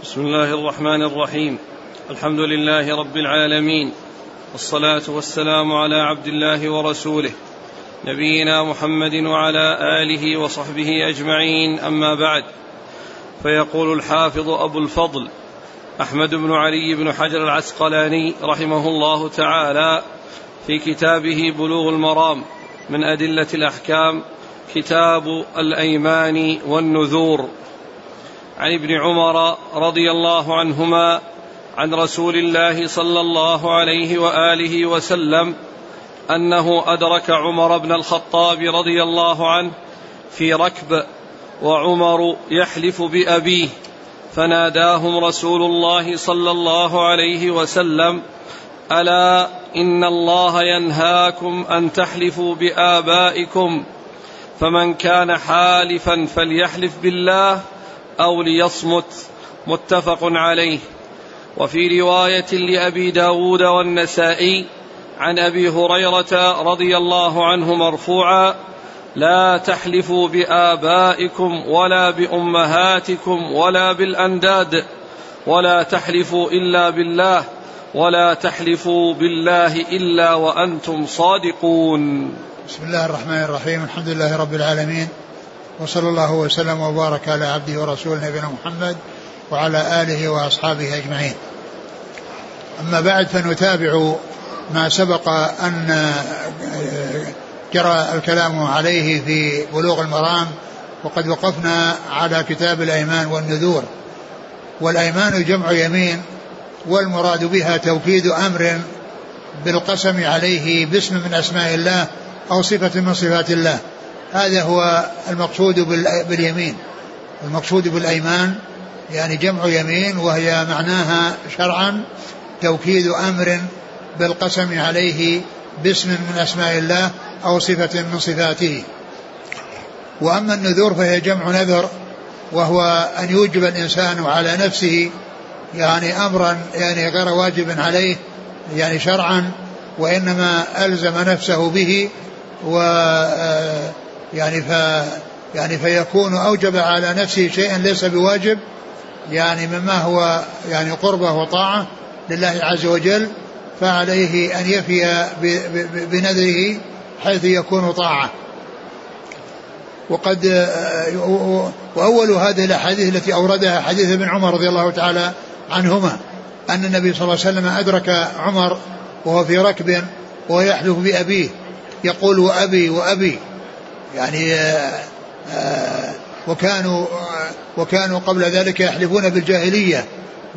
بسم الله الرحمن الرحيم. الحمد لله رب العالمين. والصلاة والسلام على عبد الله ورسوله. نبينا محمد وعلى آله وصحبه أجمعين. أما بعد. فيقول الحافظ أبو الفضل أحمد بن علي بن حجر العسقلاني رحمه الله تعالى في كتابه بلوغ المرام من أدلة الأحكام كتاب الأيمان والنذور. عن ابن عمر رضي الله عنهما عن رسول الله صلى الله عليه وآله وسلم أنه أدرك عمر بن الخطاب رضي الله عنه في ركب وعمر يحلف بأبيه فناداهم رسول الله صلى الله عليه وسلم ألا إن الله ينهاكم أن تحلفوا بآبائكم فمن كان حالفا فليحلف بالله أو ليصمت متفق عليه. وفي رواية لأبي داود والنسائي عن أبي هريرة رضي الله عنه مرفوعا لا تحلفوا بآبائكم ولا بأمهاتكم ولا بالأنداد ولا تحلفوا إلا بالله ولا تحلفوا بالله إلا وأنتم صادقون. بسم الله الرحمن الرحيم الحمد لله رب العالمين وصلى الله وسلم وبارك على عبده ورسوله نبينا محمد وعلى آله وأصحابه أجمعين. أما بعد فنتابع ما سبق أن جرى الكلام عليه في بلوغ المرام وقد وقفنا على كتاب الأيمان والنذور. والأيمان جمع يمين والمراد بها توكيد أمر بالقسم عليه باسم من أسماء الله أو صفة من صفات الله. هذا هو المقصود باليمين. المقصود بالأيمان يعني جمع يمين وهي معناها شرعا توكيد أمر بالقسم عليه باسم من أسماء الله أو صفة من صفاته. وأما النذور فهي جمع نذر وهو أن يوجب الإنسان على نفسه يعني أمرا يعني غير واجب عليه يعني شرعا وإنما ألزم نفسه به و يعني ف يعني فيكون أوجب على نفسه شيئا ليس بواجب يعني مما هو يعني قربة وطاعة لله عز وجل فعليه أن يفي بنذره حيث يكون طاعة. وقد وأول هذه الأحاديث التي أوردها حديث ابن عمر رضي الله تعالى عنهما أن النبي صلى الله عليه وسلم أدرك عمر وهو في ركب ويحلف بأبيه يقول وأبي وأبي. يعني آه، آه، وكانوا وكانوا قبل ذلك يحلفون بالجاهلية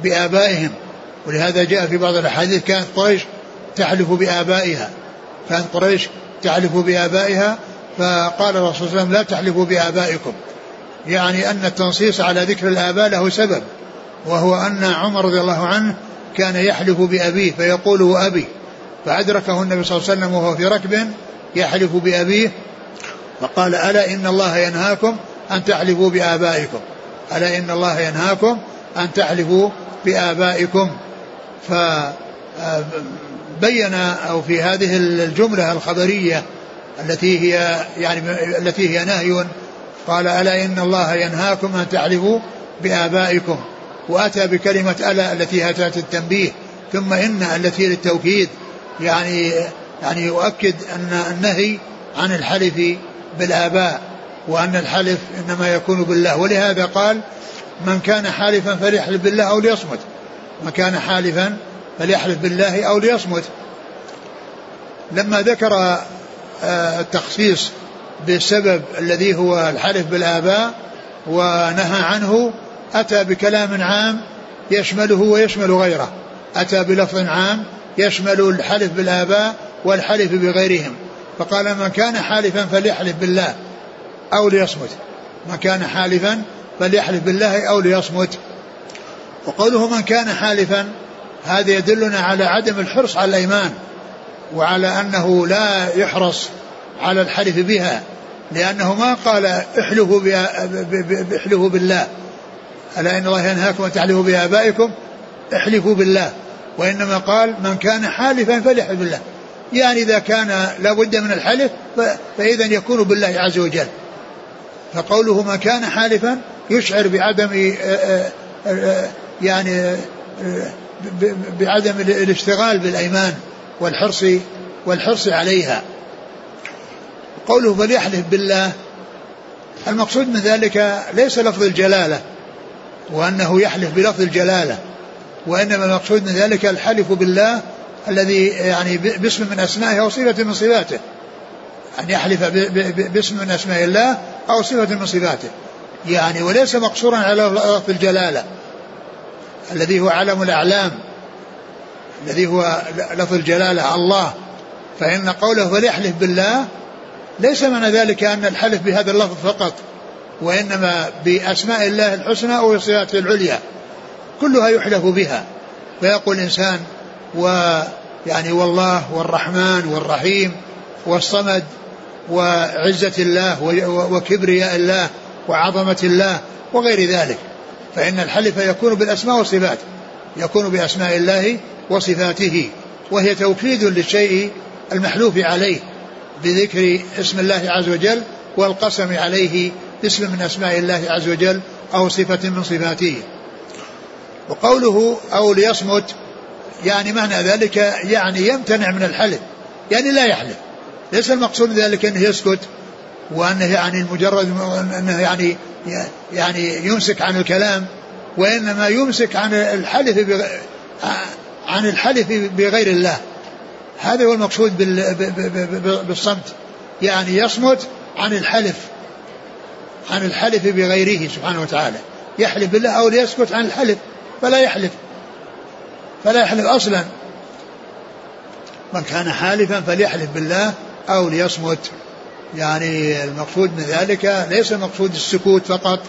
بآبائهم. ولهذا جاء في بعض الأحاديث كانت قريش تحلف بآبائها. كانت قريش تحلف بآبائها فقال الرسول صلى الله عليه وسلم لا تحلفوا بآبائكم. يعني أن التنصيص على ذكر الآباء له سبب وهو أن عمر رضي الله عنه كان يحلف بأبيه فيقول أبي. فأدركه النبي صلى الله عليه وسلم وهو في ركب يحلف بأبيه فقال ألا إن الله ينهاكم أن تحلفوا بآبائكم. ألا إن الله ينهاكم أن تحلفوا بآبائكم. فبين أو في هذه الجملة الخبرية التي هي يعني التي هي نهي قال ألا إن الله ينهاكم أن تحلفوا بآبائكم. وأتى بكلمة ألا التي أتت التنبيه ثم إن التي للتوكيد. يعني يعني يؤكد أن النهي عن الحلف بالآباء وأن الحلف إنما يكون بالله. ولهذا قال من كان حالفا فليحلف بالله أو ليصمت. من كان حالفا فليحلف بالله أو ليصمت. لما ذكر آه، التخصيص بالسبب الذي هو الحلف بالآباء ونهى عنه أتى بكلام عام يشمله ويشمل غيره. أتى بلفظ عام يشمل الحلف بالآباء والحلف بغيرهم. فقال من كان حالفا فليحلف بالله أو ليصمت. من كان حالفا فليحلف بالله أو ليصمت. وقوله من كان حالفا هذا يدلنا على عدم الحرص على الأيمان وعلى أنه لا يحرص على الحلف بها لأنه ما قال احلفوا احلفوا بالله. ألا إن الله ينهاكم أن تحلفوا بآبائكم احلفوا بالله. وإنما قال من كان حالفا فليحلف بالله. يعني إذا كان لابد من الحلف فإذا يكون بالله عز وجل. فقوله ما كان حالفا يشعر بعدم آه، آه، آه، يعني بعدم الاشتغال بالأيمان والحرص والحرص عليها. قوله فليحلف بالله المقصود من ذلك ليس لفظ الجلالة وأنه يحلف بلفظ الجلالة وإنما المقصود من ذلك الحلف بالله الذي يعني باسم من أسمائه أو صفة من صفاته. أن يحلف باسم من أسماء الله أو صفة من صفاته. يعني وليس مقصورا على لفظ الجلالة. الذي هو علم الأعلام. الذي هو لفظ الجلالة الله. فإن قوله فليحلف بالله ليس معنى ذلك أن الحلف بهذا اللفظ فقط وإنما بأسماء الله الحسنى أو صفاته العليا. كلها يحلف بها. فيقول الإنسان ويعني والله والرحمن والرحيم والصمد وعزة الله وكبرياء الله وعظمة الله وغير ذلك. فإن الحلف يكون بالأسماء والصفات يكون بأسماء الله وصفاته وهي توكيد للشيء المحلوف عليه بذكر اسم الله عز وجل والقسم عليه اسم من أسماء الله عز وجل أو صفة من صفاته. وقوله أو ليصمت يعني معنى ذلك يعني يمتنع من الحلف. يعني لا يحلف. ليس المقصود ذلك أنه يسكت وأنه يعني مجرد أنه يعني يعني يمسك عن الكلام وإنما يمسك عن الحلف عن الحلف بغير الله. هذا هو المقصود بالصمت. يعني يصمت عن الحلف عن الحلف بغيره سبحانه وتعالى. يحلف بالله أو ليسكت عن الحلف فلا يحلف. فلا يحلف أصلا. من كان حالفا فليحلف بالله أو ليصمت. يعني المقصود من ذلك ليس المقصود السكوت فقط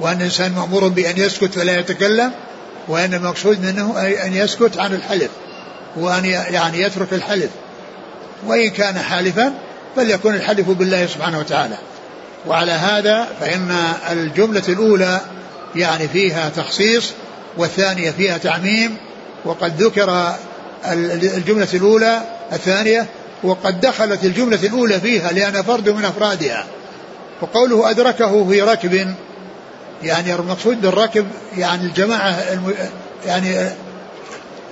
وأن الإنسان مأمور بأن يسكت فلا يتكلم وأن المقصود منه أن يسكت عن الحلف وأن يعني يترك الحلف. وإن كان حالفا فليكن الحلف بالله سبحانه وتعالى. وعلى هذا فإن الجملة الأولى يعني فيها تخصيص والثانية فيها تعميم وقد ذكر الجملة الأولى الثانية وقد دخلت الجملة الأولى فيها لأن فرد من أفرادها. وقوله أدركه في ركب يعني المقصود بالركب يعني الجماعة الم يعني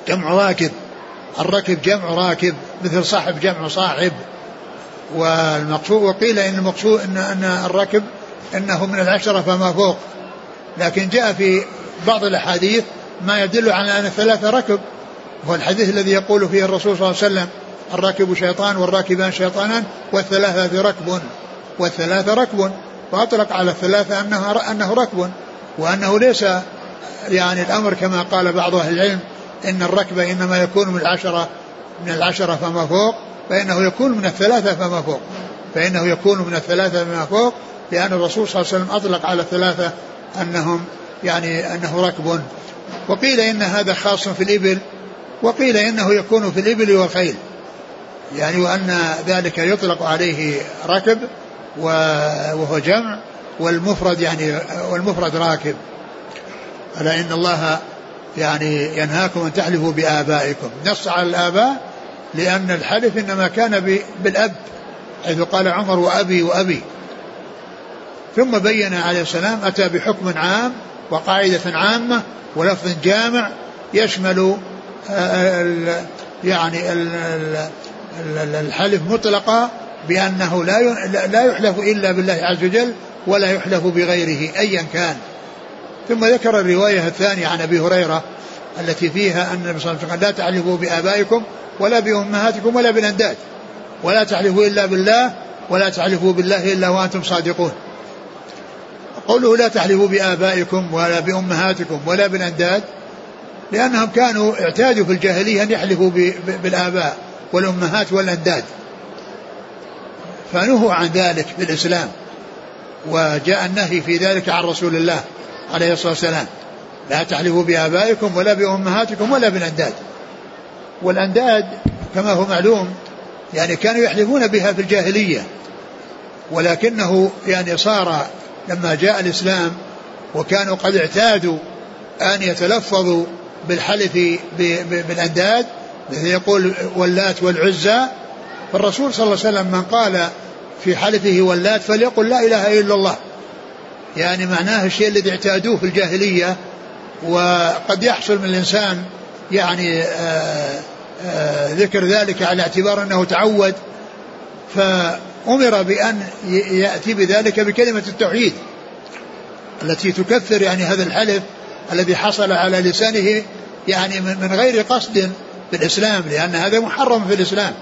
جمع راكب. الركب جمع راكب مثل صاحب جمع صاحب. والمقصود وقيل إن المقصود ان إن الركب إنه من العشرة فما فوق. لكن جاء في بعض الأحاديث ما يدل على أن الثلاثه ركب هو الحديث الذي يقول فيه الرسول صلى الله عليه وسلم الراكب شيطان والراكبان شيطانان والثلاثة ركب والثلاثة ركب. فأطلق على الثلاثة أنها أنه ركب وأنه ليس يعني الأمر كما قال بعض أهل العلم إن الركب إنما يكون من العشرة من العشرة فما فوق فإنه يكون من الثلاثة فما فوق. فإنه يكون من الثلاثة فما فوق لأن الرسول صلى الله عليه وسلم أطلق على الثلاثة أنهم يعني أنه ركب. وقيل إن هذا خاص في الإبل وقيل إنه يكون في الإبل والخيل. يعني وأن ذلك يطلق عليه ركب وهو جمع والمفرد يعني والمفرد راكب. ألا إن الله يعني ينهاكم أن تحلفوا بآبائكم. نص على الآباء لأن الحلف إنما كان بالأب حيث قال عمر وأبي وأبي. ثم بين عليه السلام أتى بحكم عام وقاعدة عامة ولفظ جامع يشمل آه، يعني الحلف مطلقا بأنه لا لا يحلف إلا بالله عز وجل ولا يحلف بغيره أيا كان. ثم ذكر الرواية الثانية عن أبي هريرة التي فيها أن النبي صلى الله عليه وسلم لا تحلفوا بآبائكم ولا بأمهاتكم ولا بالأنداد ولا تحلفوا إلا بالله ولا تحلفوا بالله إلا وأنتم صادقون. قوله لا تحلفوا بآبائكم ولا بأمهاتكم ولا بالأنداد لأنهم كانوا اعتادوا في الجاهلية أن يحلفوا بالآباء والأمهات والأنداد. فنهوا عن ذلك في الإسلام وجاء النهي في ذلك عن رسول الله عليه الصلاة والسلام. لا تحلفوا بآبائكم ولا بأمهاتكم ولا بالأنداد. والأنداد كما هو معلوم يعني كانوا يحلفون بها في الجاهلية ولكنه يعني صار لما جاء الإسلام وكانوا قد اعتادوا أن يتلفظوا بالحلف بالأنداد مثل يقول واللات والعزى فالرسول صلى الله عليه وسلم من قال في حلفه واللات فليقل لا إله إلا الله. يعني معناه الشيء الذي اعتادوه في الجاهلية وقد يحصل من الإنسان يعني آآ آآ ذكر ذلك على اعتبار أنه تعود. فأمر بأن يأتي بذلك بكلمة التوحيد التي تكفر يعني هذا الحلف الذي حصل على لسانه يعني من غير قصد في الإسلام لأن هذا محرم في الإسلام.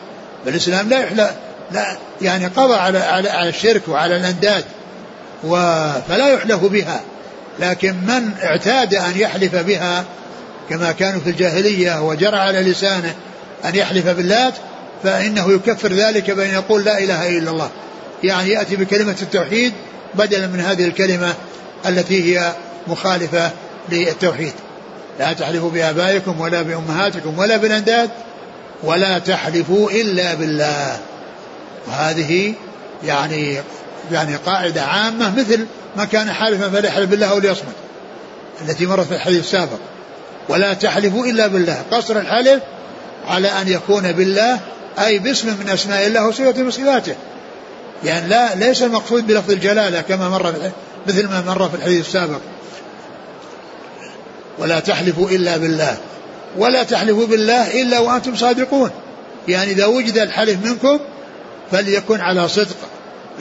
فالإسلام لا يحلى لا يعني قضى على, على الشرك وعلى الأنداد فلا يحلف بها. لكن من اعتاد أن يحلف بها كما كانوا في الجاهلية وجرى على لسانه أن يحلف باللات فإنه يكفر ذلك بأن يقول لا إله إلا الله. يعني يأتي بكلمة التوحيد بدلا من هذه الكلمة التي هي مخالفة للتوحيد. لا تحلفوا بآبائكم ولا بأمهاتكم ولا بالأنداد ولا تحلفوا إلا بالله. وهذه يعني يعني قاعدة عامة مثل ما كان حالفا فليحلف بالله أو ليصمت التي مرت في الحديث السابق. ولا تحلفوا إلا بالله. قصر الحلف على أن يكون بالله أي باسم من أسماء الله وصفة من صفاته. يعني لا ليس المقصود بلفظ الجلالة كما مر مثل ما مر في الحديث السابق. ولا تحلفوا إلا بالله. ولا تحلفوا بالله إلا وأنتم صادقون. يعني إذا وجد الحلف منكم فليكن على صدق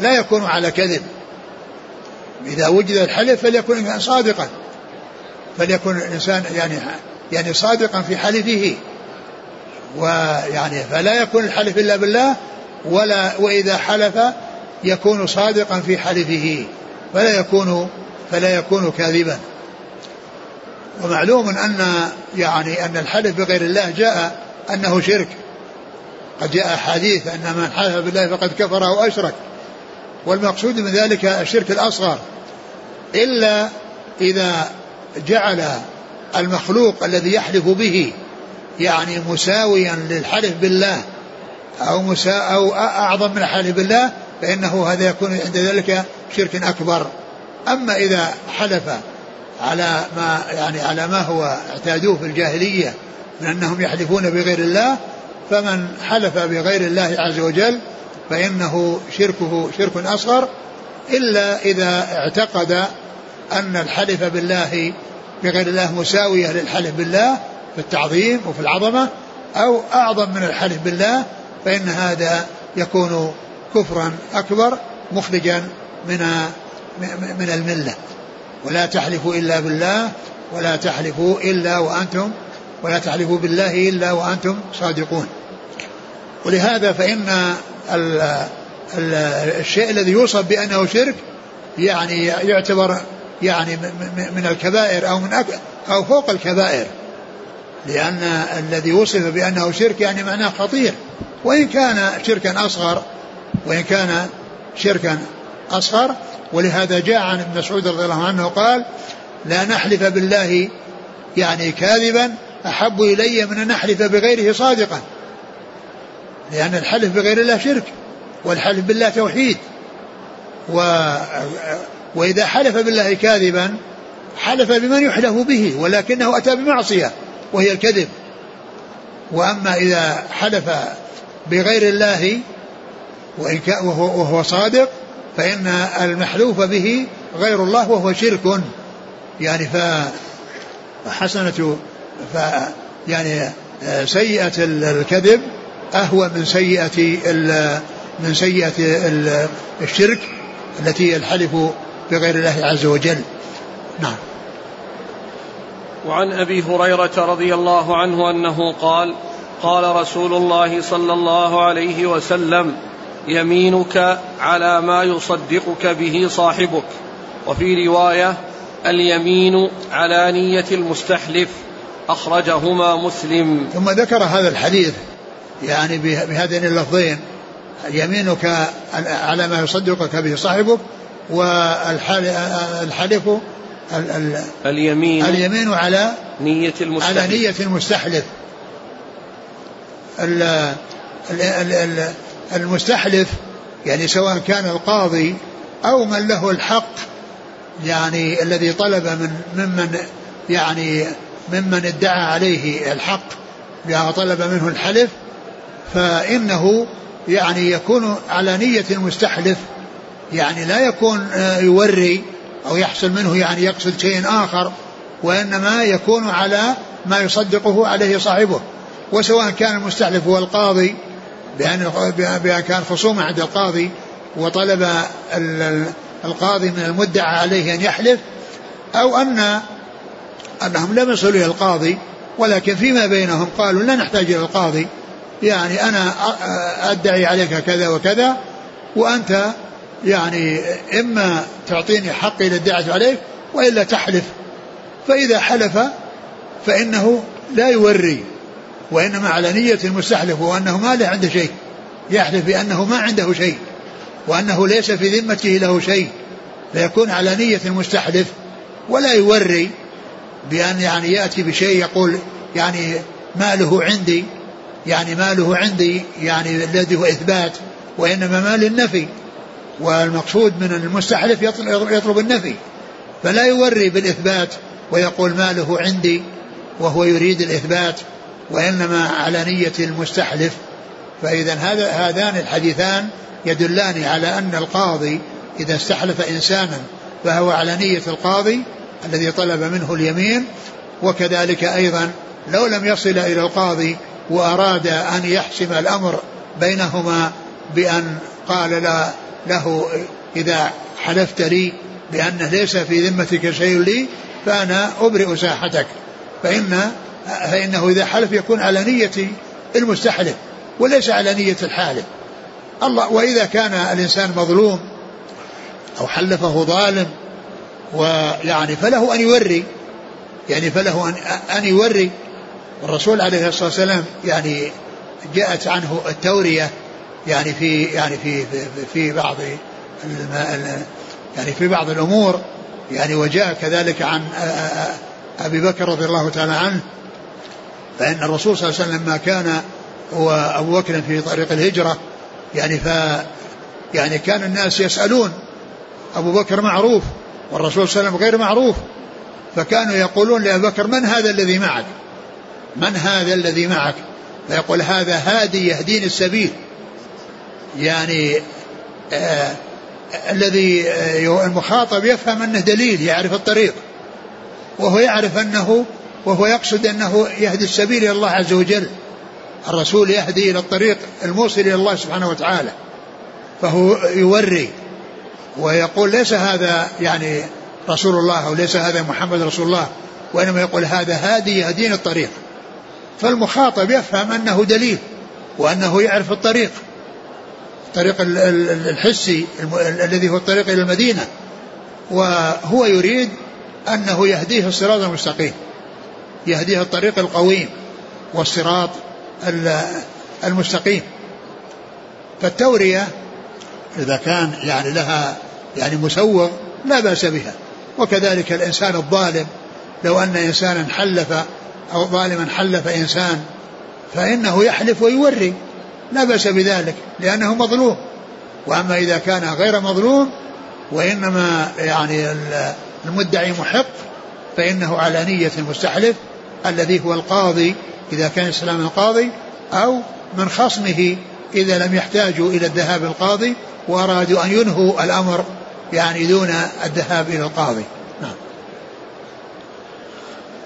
لا يكون على كذب. إذا وجد الحلف فليكن صادقا. فليكن الإنسان يعني يعني صادقا في حلفه. ويعني فلا يكون الحلف إلا بالله ولا وإذا حلف يكون صادقا في حلفه فلا يكون فلا يكون كاذبا. ومعلوم أن يعني أن الحلف بغير الله جاء أنه شرك. قد جاء حديث أن من حلف بالله فقد كفر أو أشرك والمقصود من ذلك الشرك الأصغر. إلا إذا جعل المخلوق الذي يحلف به يعني مساويا للحلف بالله أو مسا أو أعظم من الحلف بالله فإنه هذا يكون عند ذلك شرك أكبر. أما إذا حلف على ما يعني على ما هو اعتادوه في الجاهلية من أنهم يحلفون بغير الله فمن حلف بغير الله عز وجل فإنه شركه شرك أصغر إلا إذا اعتقد أن الحلف بالله بغير الله مساوية للحلف بالله في التعظيم وفي العظمة أو أعظم من الحلف بالله فإن هذا يكون كفرا أكبر مخرجا من من الملة. ولا تحلفوا إلا بالله ولا تحلفوا إلا وأنتم ولا تحلفوا بالله إلا وأنتم صادقون. ولهذا فإن الشيء الذي يوصف بأنه شرك يعني يعتبر يعني من الكبائر أو من أو فوق الكبائر. لأن الذي وصف بأنه شرك يعني معناه خطير. وإن كان شركا أصغر وإن كان شركا أصغر ولهذا جاء عن ابن مسعود رضي الله عنه قال لا نحلف بالله يعني كاذبا أحب إلي من أن نحلف بغيره صادقا. لأن الحلف بغير الله شرك والحلف بالله توحيد. و وإذا حلف بالله كاذبا حلف بمن يحلف به ولكنه أتى بمعصية. وهي الكذب. وأما إذا حلف بغير الله وهو صادق فإن المحلوف به غير الله وهو شرك. يعني فحسنة ف يعني سيئة الكذب أهوى من سيئة من سيئة الشرك التي الحلف بغير الله عز وجل. نعم. وعن أبي هريرة رضي الله عنه أنه قال قال رسول الله صلى الله عليه وسلم يمينك على ما يصدقك به صاحبك. وفي رواية اليمين على نية المستحلف أخرجهما مسلم. ثم ذكر هذا الحديث يعني بهذين اللفظين يمينك على ما يصدقك به صاحبك والحلف اليمين اليمين على نية المستحلف. على نية المستحلف. المستحلف يعني سواء كان القاضي أو من له الحق يعني الذي طلب من ممن يعني ممن ادعى عليه الحق طلب منه الحلف فإنه يعني يكون على نية المستحلف يعني لا يكون آه، يوري أو يحصل منه يعني يقصد شيء آخر وإنما يكون على ما يصدقه عليه صاحبه. وسواء كان المستحلف هو القاضي بأن كان خصومة عند القاضي وطلب القاضي من المدعى عليه أن يحلف أو أن أنهم لم يصلوا إلى القاضي. ولكن فيما بينهم قالوا لا نحتاج إلى القاضي يعني أنا أدعي عليك كذا وكذا وأنت يعني إما تعطيني حقي للدعة عليك وإلا تحلف. فإذا حلف فإنه لا يوري وإنما على نية المستحلف وأنه ما له عنده شيء. يحلف بأنه ما عنده شيء وأنه ليس في ذمته له شيء. فيكون على نية المستحلف ولا يوري بأن يعني يأتي بشيء يقول يعني ماله عندي يعني ماله عندي يعني الذي هو إثبات وإنما مال النفي. والمقصود من المستحلف يطلب النفي فلا يوري بالإثبات ويقول ماله عندي وهو يريد الإثبات وإنما على نية المستحلف. فإذا هذا هذان الحديثان يدلان على أن القاضي إذا استحلف إنسانا فهو على نية القاضي الذي طلب منه اليمين وكذلك أيضا لو لم يصل إلى القاضي وأراد أن يحسم الأمر بينهما بأن قال لا له إذا حلفت لي بأنه ليس في ذمتك شيء لي فأنا أبرئ ساحتك. فإن فإنه إذا حلف يكون على نية المستحلف وليس على نية الحالف. الله وإذا كان الإنسان مظلوم أو حلفه ظالم ويعني فله أن يوري يعني فله أن أن يوري. الرسول عليه الصلاة والسلام يعني جاءت عنه التورية يعني في يعني في في, بعض يعني في بعض الأمور يعني وجاء كذلك عن أبي بكر رضي الله تعالى عنه فإن الرسول صلى الله عليه وسلم لما كان هو أبو بكر في طريق الهجرة يعني ف يعني كان الناس يسألون أبو بكر معروف والرسول صلى الله عليه وسلم غير معروف فكانوا يقولون لأبي بكر من هذا الذي معك؟ من هذا الذي معك؟ فيقول هذا هادي يهديني السبيل. يعني آه الذي آه المخاطب يفهم أنه دليل يعرف الطريق. وهو يعرف أنه وهو يقصد أنه يهدي السبيل إلى الله عز وجل. الرسول يهدي إلى الطريق الموصل إلى الله سبحانه وتعالى. فهو يوري. ويقول ليس هذا يعني رسول الله أو ليس هذا محمد رسول الله وإنما يقول هذا هادي يهديني الطريق. فالمخاطب يفهم أنه دليل وأنه يعرف الطريق. الطريق الحسي الذي هو الطريق إلى المدينة. وهو يريد أنه يهديه الصراط المستقيم يهديه الطريق القويم والصراط المستقيم. فالتورية إذا كان يعني لها يعني مسوغ لا بأس بها. وكذلك الإنسان الظالم لو أن إنسانا حلف أو ظالما حلف إنسان فإنه يحلف ويوري. لا بأس بذلك لأنه مظلوم. وأما إذا كان غير مظلوم وإنما يعني المدعي محق فإنه على نية المستحلف الذي هو القاضي إذا كان إسلام القاضي أو من خصمه إذا لم يحتاجوا إلى الذهاب القاضي وأرادوا أن ينهوا الأمر يعني دون الذهاب إلى القاضي. نعم.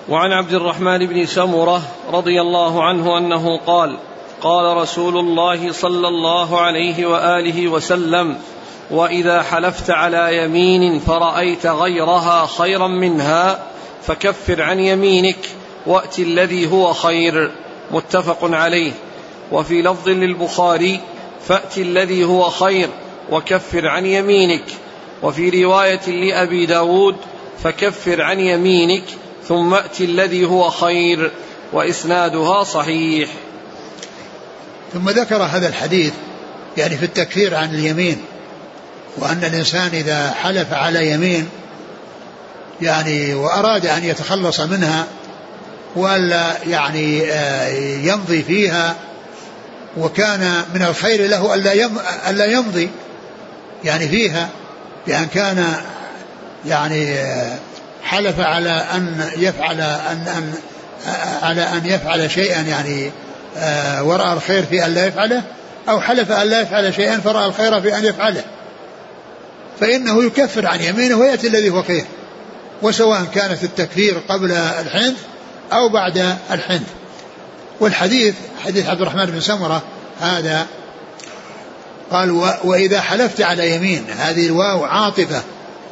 وعن عبد الرحمن بن سمرة رضي الله عنه أنه قال قال رسول الله صلى الله عليه وآله وسلم وإذا حلفت على يمين فرأيت غيرها خيرا منها فكفر عن يمينك وأت الذي هو خير. متفق عليه. وفي لفظ للبخاري فأت الذي هو خير وكفر عن يمينك. وفي رواية لأبي داود فكفر عن يمينك ثم أت الذي هو خير. وإسنادها صحيح. ثم ذكر هذا الحديث يعني في التكفير عن اليمين وأن الإنسان إذا حلف على يمين يعني وأراد أن يتخلص منها وألا يعني آه، يمضي فيها وكان من الخير له ألا يمضي يعني فيها بأن كان يعني آه، حلف على أن يفعل أن, أن آه، على أن يفعل شيئا يعني ورأى الخير في أن لا يفعله أو حلف أن لا يفعل شيئا فرأى الخير في أن يفعله. فإنه يكفر عن يمينه ويأتي الذي هو خير وسواء كانت التكفير قبل الحنث أو بعد الحنث. والحديث حديث عبد الرحمن بن سمرة هذا قال وإذا حلفت على يمين هذه الواو عاطفة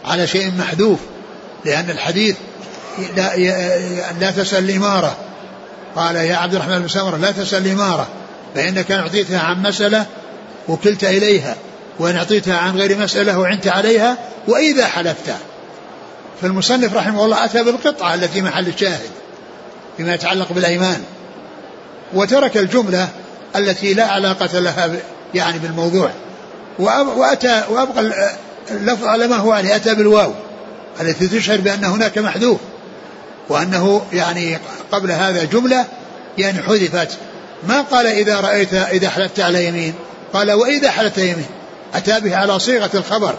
على شيء محذوف لأن الحديث لا, لا تسأل الإمارة قال يا عبد الرحمن بن سمرة لا تسأل الإمارة فإنك إن أعطيتها عن مسألة وكلت إليها وإن أعطيتها عن غير مسألة وعنت عليها وإذا حلفت فالمصنف رحمه الله أتى بالقطعة التي محل الشاهد فيما يتعلق بالأيمان وترك الجملة التي لا علاقة لها يعني بالموضوع وأتى وأبقى اللفظ على ما هو عليه أتى بالواو التي تشعر بأن هناك محذوف. وأنه يعني قبل هذا جملة يعني حذفت. ما قال إذا رأيت إذا حلفت على يمين قال وإذا حلفت يمين. أتى بها على صيغة الخبر.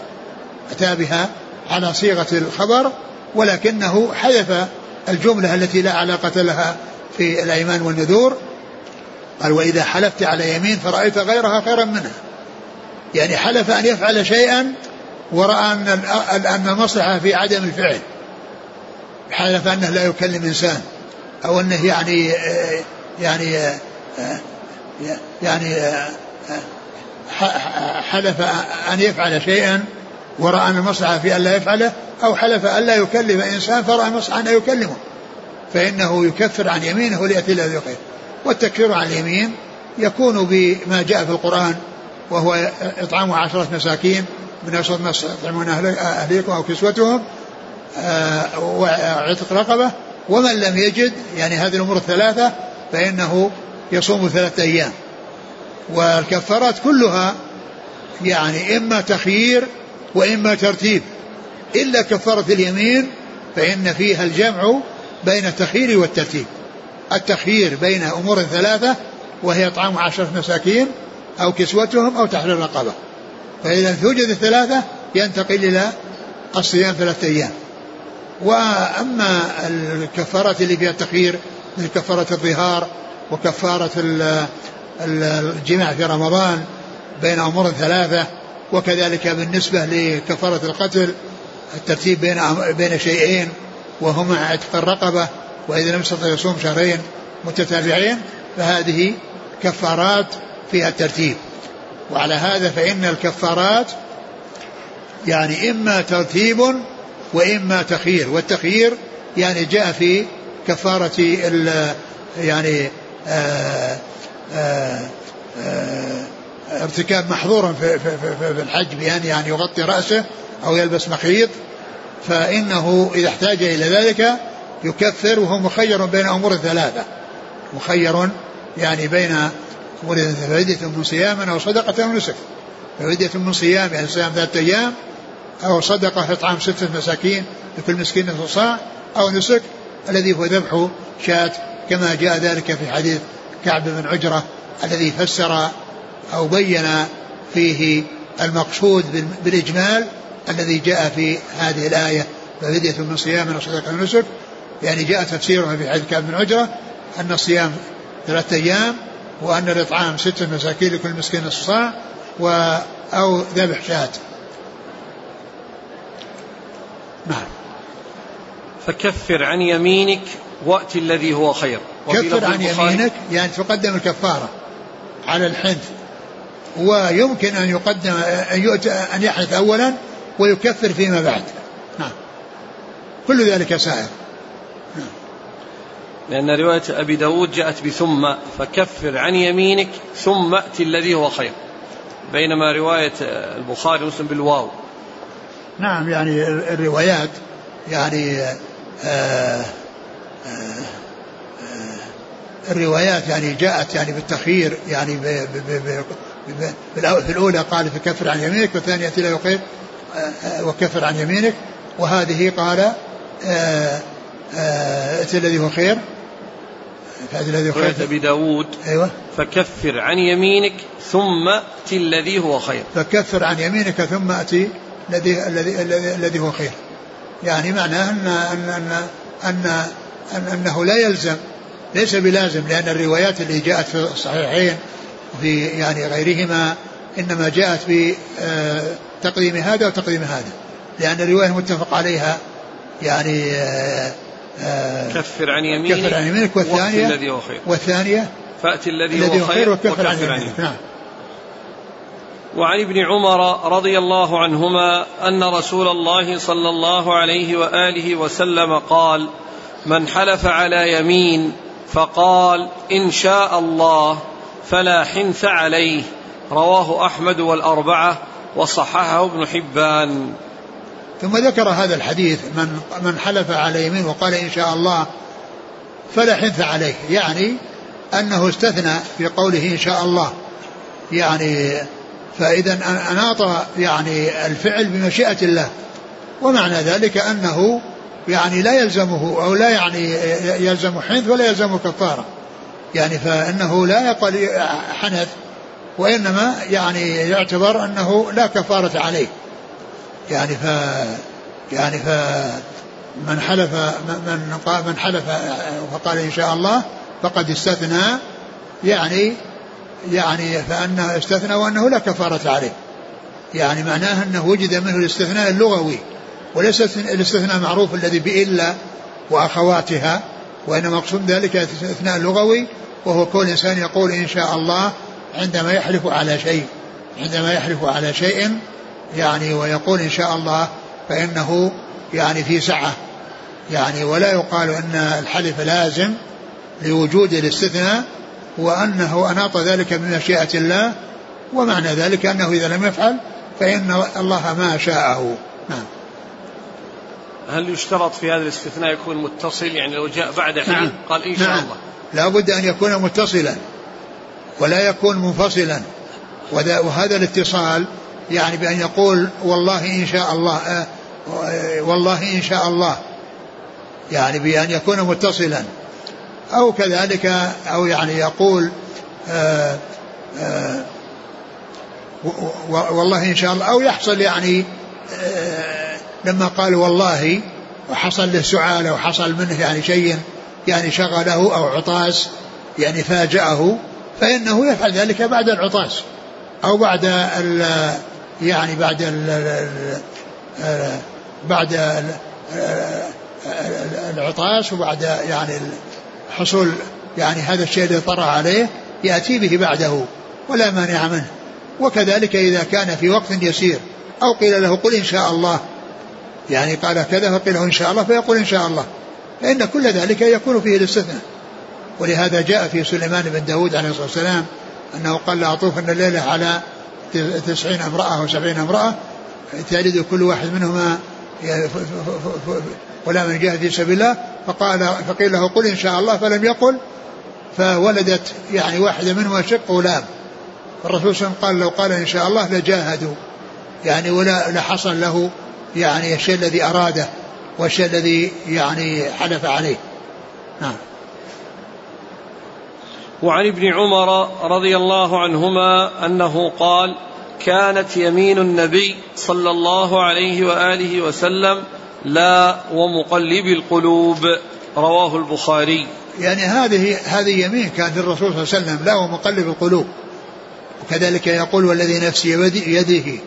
أتى بها على صيغة الخبر ولكنه حذف الجملة التي لا علاقة لها في الأيمان والنذور. قال وإذا حلفت على يمين فرأيت غيرها خيرا منها. يعني حلف أن يفعل شيئا ورأى أن أن المصلحة في عدم الفعل. حلف أنه لا يكلم إنسان أو أنه يعني يعني يعني حلف أن يفعل شيئا ورأى أن المصلحة في أن لا يفعله أو حلف أن لا يكلم إنسان فرأى المصلحة أن يكلمه. فإنه يكفر عن يمينه ليأتي الذي خير والتكفير عن اليمين يكون بما جاء في القرآن وهو إطعام عشرة مساكين من أوسط ما يطعمون أهليكم أو كسوتهم آه، وعتق رقبة. ومن لم يجد يعني هذه الأمور الثلاثة فإنه يصوم ثلاثة أيام. والكفارات كلها يعني إما تخيير وإما ترتيب. إلا كفارة اليمين فإن فيها الجمع بين التخيير والترتيب. التخيير بين أمور ثلاثة وهي إطعام عشرة مساكين أو كسوتهم أو تحرير رقبة. فإذا توجد الثلاثة ينتقل إلى الصيام ثلاثة أيام. وأما الكفارات اللي فيها التخيير مثل كفارة الظهار وكفارة الجماع في رمضان بين أمور ثلاثة وكذلك بالنسبة لكفارة القتل الترتيب بين بين شيئين وهما عتق الرقبة وإذا لم يستطع يصوم شهرين متتابعين فهذه كفارات فيها الترتيب. وعلى هذا فإن الكفارات يعني إما ترتيب وإما تخيير والتخيير يعني جاء في كفارة يعني آآ آآ آآ ارتكاب محظور في, في, في, في الحج بأن يعني يغطي رأسه أو يلبس مخيط. فإنه إذا احتاج إلى ذلك يكفر وهو مخير بين أمور ثلاثة. مخير يعني بين أمور ففدية من صيام أو صدقة أو نسك. ففدية من صيام يعني صيام ثلاثة أيام أو صدقة إطعام ستة مساكين لكل مسكين نصف صاع أو نسك الذي هو ذبح شاة كما جاء ذلك في حديث كعب بن عجرة الذي فسر أو بين فيه المقصود بالإجمال الذي جاء في هذه الآية ففدية من صيام وصدقة ونسك يعني جاء تفسيرها في حديث كعب بن عجرة أن الصيام ثلاثة أيام وأن الإطعام ستة مساكين لكل مسكين نصف صاع أو ذبح شاة. نعم. فكفر عن يمينك وأتي الذي هو خير. كفر عن يمينك يعني تقدم الكفارة على الحنث. ويمكن أن يقدم أن, يؤتى أن يحنث أولا ويكفر فيما بعد. نعم. كل ذلك سائر. نعم. لأن رواية أبي داود جاءت بثم فكفر عن يمينك ثم أتي الذي هو خير. بينما رواية البخاري ومسلم بالواو. نعم يعني الروايات يعني آآ آه، آآ آه، آه، الروايات يعني جاءت يعني بالتخيير يعني ب ب ب في الأولى قال فكفر عن يمينك والثانية لا يقيم وكفر عن يمينك وهذه قال ائت الذي هو خير فهذا الذي هو خير. أبي داود أيوة. فكفر عن يمينك ثم أتي الذي هو خير. فكفر عن يمينك ثم أتي الذي الذي الذي هو خير. يعني معناه أن أن أن أن, أن أنه لا يلزم ليس بلازم لأن الروايات اللي جاءت في الصحيحين وفي يعني غيرهما إنما جاءت بتقديم هذا وتقديم هذا. لأن الرواية المتفق عليها يعني آه كفر عن يمينك كفر عن يمينك والثانية الذي هو خير. والثانية فأتي الذي هو خير وكفر عن يمينك. نعم. وعن ابن عمر رضي الله عنهما أن رسول الله صلى الله عليه وآله وسلم قال من حلف على يمين فقال إن شاء الله فلا حنث عليه. رواه أحمد والأربعة وصححه ابن حبان. ثم ذكر هذا الحديث من من حلف على يمين وقال إن شاء الله فلا حنث عليه. يعني أنه استثنى في قوله إن شاء الله. يعني فإذا أناط يعني الفعل بمشيئة الله. ومعنى ذلك أنه يعني لا يلزمه أو لا يعني يلزم حنث ولا يلزم كفارة. يعني فإنه لا يقل حنث وإنما يعني يعتبر أنه لا كفارة عليه. يعني ف يعني ف من حلف من من حلف فقال إن شاء الله فقد استثنى يعني يعني فأنه استثنى وأنه لا كفارة عليه. يعني معناه أنه وجد منه الاستثناء اللغوي وليس الاستثناء معروف الذي بإلا وأخواتها وإنما مقصود ذلك الاستثناء اللغوي وهو كون الإنسان يقول إن شاء الله عندما يحلف على شيء عندما يحلف على شيء يعني ويقول إن شاء الله فإنه يعني في سعة. يعني ولا يقال أن الحلف لازم لوجود الاستثناء وأنه أناط ذلك بمشيئة الله ومعنى ذلك أنه إذا لم يفعل فإن الله ما شاءه. نعم. هل يشترط في هذا الاستثناء يكون متصل؟ يعني لو جاء بعد فعل نعم. قال إن شاء نعم. الله. لا بد أن يكون متصلا ولا يكون منفصلا. وهذا الاتصال يعني بأن يقول والله إن شاء الله آه والله إن شاء الله. يعني بأن يكون متصلا. أو كذلك أو يعني يقول آآ آه، آآ آه، والله إن شاء الله أو يحصل يعني آه، لما قال والله وحصل له سعالة وحصل منه يعني شيء يعني شغله أو عطاس يعني فاجأه فإنه يفعل ذلك بعد العطاس أو بعد ال يعني بعد ال بعد العطاس وبعد يعني حصول يعني هذا الشيء الذي طرأ عليه يأتي به بعده ولا مانع منه. وكذلك إذا كان في وقت يسير أو قيل له قل إن شاء الله يعني قال كذا فقيل إن شاء الله فيقول إن شاء الله. فإن كل ذلك يكون فيه الاستثناء. ولهذا جاء في سليمان بن داود عليه الصلاة والسلام أنه قال لأطوفن الليلة على تسعين امرأة أو سبعين امرأة تلد كل واحد منهما ولا من في سبيل الله فقال فقيل له قل إن شاء الله فلم يقل فولدت يعني واحدة منهما شق غلام الرسول صلى الله عليه وسلم قال لو قال إن شاء الله لجاهدوا. يعني ولا لحصل له يعني الشيء الذي أراده والشيء الذي يعني حلف عليه. نعم. وعن ابن عمر رضي الله عنهما أنه قال كانت يمين النبي صلى الله عليه وآله وسلم لا ومقلب القلوب. رواه البخاري. يعني هذه هذه يمين كانت الرسول صلى الله عليه وسلم لا ومقلب القلوب. وكذلك يقول والذي نفسي يده.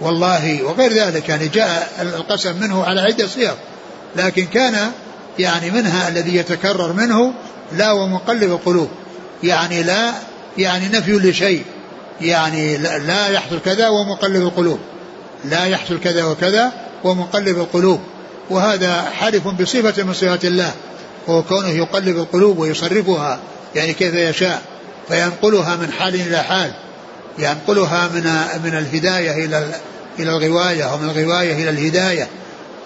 والله وغير ذلك يعني جاء القسم منه على عدة صيغ. لكن كان يعني منها الذي يتكرر منه لا ومقلب القلوب. يعني لا يعني نفي لشيء. يعني لا يحصل كذا ومقلب القلوب. لا يحصل كذا وكذا ومقلب القلوب وهذا حالف بصفة من صفات الله وهو كونه يقلب القلوب ويصرفها يعني كيف يشاء فينقلها من حال إلى حال ينقلها من من الهداية إلى إلى الغواية ومن الغواية إلى الهداية.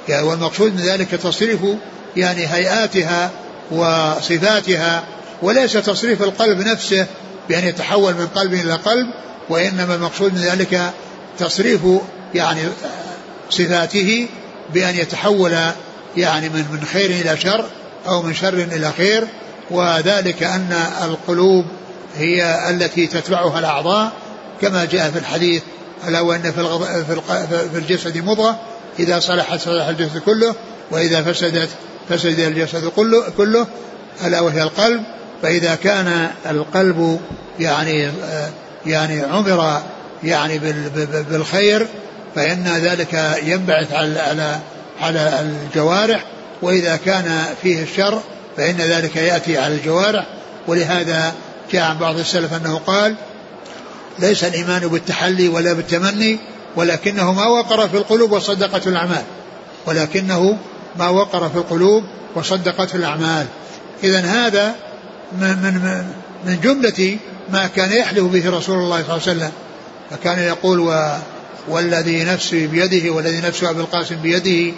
يعني والمقصود من ذلك تصريف يعني هيئاتها وصفاتها وليس تصريف القلب نفسه بأن يتحول من قلب إلى قلب وإنما المقصود من ذلك تصريف يعني صفاته بأن يتحول يعني من من خير إلى شر أو من شر إلى خير وذلك أن القلوب هي التي تتبعها الأعضاء كما جاء في الحديث ألا وأن في, في الجسد مضغة إذا صلحت صلح الجسد كله وإذا فسدت فسد الجسد كله كله ألا وهي القلب. فإذا كان القلب يعني يعني عمر يعني بالخير فإن ذلك ينبعث على على على الجوارح وإذا كان فيه الشر فإن ذلك يأتي على الجوارح. ولهذا جاء عن بعض السلف أنه قال ليس الإيمان بالتحلي ولا بالتمني ولكنه ما وقر في القلوب وصدقته الأعمال. ولكنه ما وقر في القلوب وصدقته الأعمال. إذا هذا من, من, من جملة ما كان يحلف به رسول الله صلى الله عليه وسلم. فكان يقول و والذي نفسي بيده والذي نفس أبي القاسم بيده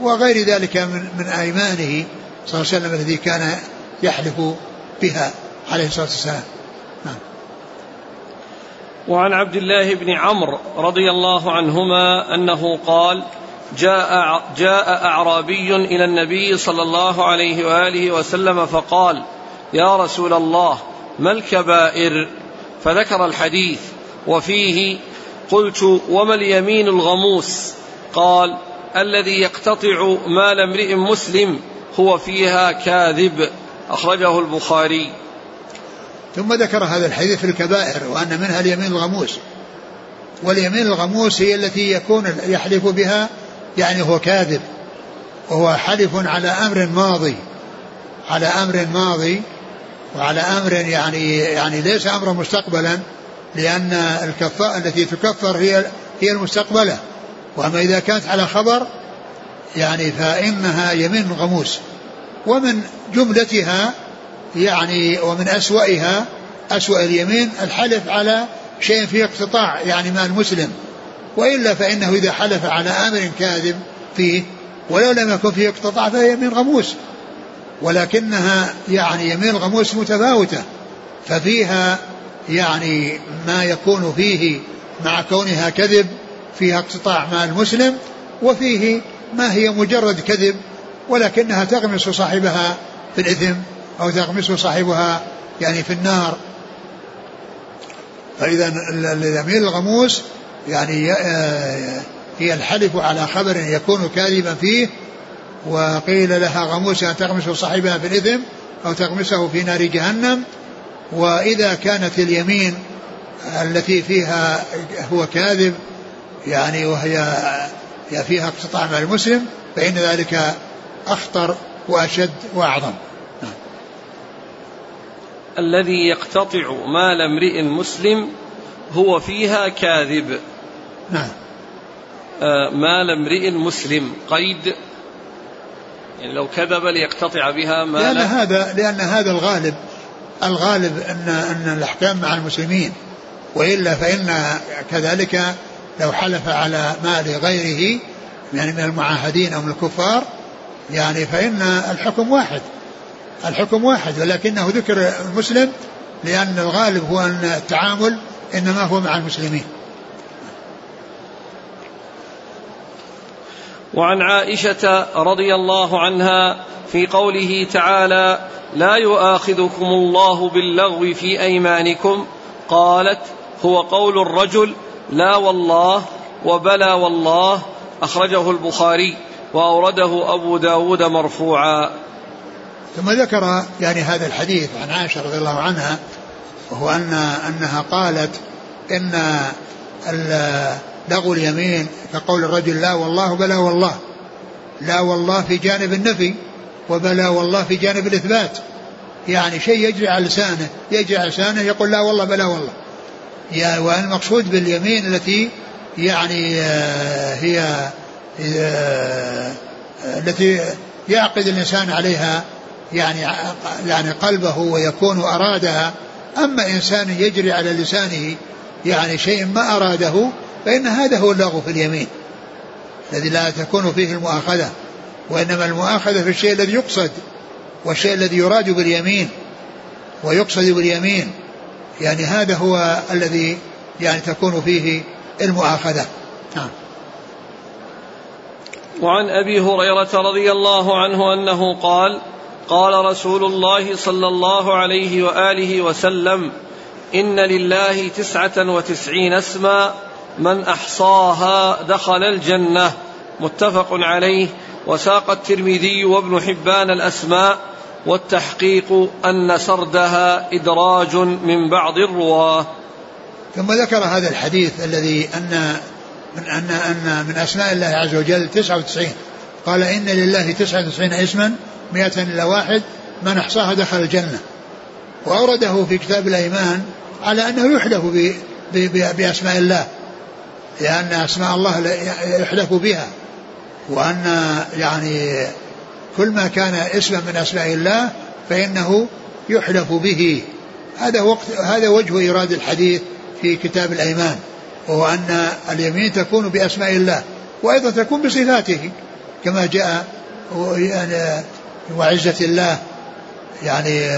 وغير ذلك من, من أيمانه صلى الله عليه وسلم الذي كان يحلف بها عليه الصلاة والسلام. نعم. وعن عبد الله بن عمرو رضي الله عنهما أنه قال جاء جاء أعرابي إلى النبي صلى الله عليه وآله وسلم فقال يا رسول الله ما الكبائر؟ فذكر الحديث وفيه قلت وما اليمين الغموس؟ قال الذي يقتطع مال امرئ مسلم هو فيها كاذب. أخرجه البخاري. ثم ذكر هذا الحديث في الكبائر وأن منها اليمين الغموس. واليمين الغموس هي التي يكون يحلف بها يعني هو كاذب. وهو حلف على أمر ماضي. على أمر ماضي وعلى أمر يعني يعني ليس أمرا مستقبلا. لأن الكفاءة التي تكفر هي هي المستقبلة. وأما إذا كانت على خبر يعني فإنها يمين غموس. ومن جملتها يعني ومن أسوأها أسوأ اليمين الحلف على شيء فيه اقتطاع يعني مال مسلم. وإلا فإنه إذا حلف على أمر كاذب فيه ولو لم يكن فيه اقتطاع فهي يمين غموس. ولكنها يعني يمين غموس متفاوتة. ففيها يعني ما يكون فيه مع كونها كذب فيها اقتطاع مال مسلم وفيه ما هي مجرد كذب ولكنها تغمس صاحبها في الإثم أو تغمس صاحبها يعني في النار. فإذا اليمين الغموس يعني آه، هي الحلف على خبر يكون كاذبا فيه وقيل لها غموس أن تغمس صاحبها في الإثم أو تغمسه في نار جهنم. وإذا كانت اليمين التي فيها هو كاذب يعني وهي فيها اقتطاع مع المسلم فإن ذلك أخطر وأشد وأعظم. الذي يقتطع مال امرئ مسلم هو فيها كاذب. نعم. آه مال امرئ مسلم قيد. يعني لو كذب ليقتطع بها مال لأن هذا لأن هذا الغالب الغالب أن أن الأحكام مع المسلمين وإلا فإن كذلك لو حلف على مال غيره يعني من المعاهدين أو من الكفار يعني فإن الحكم واحد الحكم واحد ولكنه ذكر المسلم لأن الغالب هو أن التعامل إنما هو مع المسلمين. وعن عائشة رضي الله عنها في قوله تعالى لا يؤاخذكم الله باللغو في أيمانكم قالت هو قول الرجل لا والله وبلى والله أخرجه البخاري وأورده أبو داود مرفوعا. ثم ذكر يعني هذا الحديث عن عائشة رضي الله عنها وهو أن أنها قالت إن لغو اليمين كقول الرجل لا والله بلا والله. لا والله في جانب النفي وبلا والله في جانب الإثبات. يعني شيء يجري على لسانه يجري على لسانه يقول لا والله بلا والله. يا والمقصود باليمين التي يعني آه، هي آه، التي يعقد الإنسان عليها يعني يعني قلبه ويكون أرادها. أما إنسان يجري على لسانه يعني شيء ما أراده فإن هذا هو اللغو في اليمين الذي لا تكون فيه المؤاخذة وإنما المؤاخذة في الشيء الذي يقصد والشيء الذي يراد باليمين ويقصد باليمين. يعني هذا هو الذي يعني تكون فيه المؤاخذة. نعم. وعن أبي هريرة رضي الله عنه أنه قال قال رسول الله صلى الله عليه وآله وسلم إن لله تسعة وتسعين اسما من أحصاها دخل الجنة متفق عليه. وساق الترمذي وابن حبان الأسماء والتحقيق أن سردها إدراج من بعض الرواة. ثم ذكر هذا الحديث الذي أن من أن أن من أسماء الله عز وجل 99 قال إن لله تسعة وتسعين اسما مئة إلا واحد من أحصاها دخل الجنة. وأورده في كتاب الأيمان على أنه يحلف بأسماء الله. لأن أسماء الله يحلف بها وأن يعني كل ما كان اسما من أسماء الله فإنه يحلف به. هذا وقت هذا وجه إيراد الحديث في كتاب الأيمان وهو أن اليمين تكون بأسماء الله وأيضا تكون بصفاته كما جاء يعني وعزة الله يعني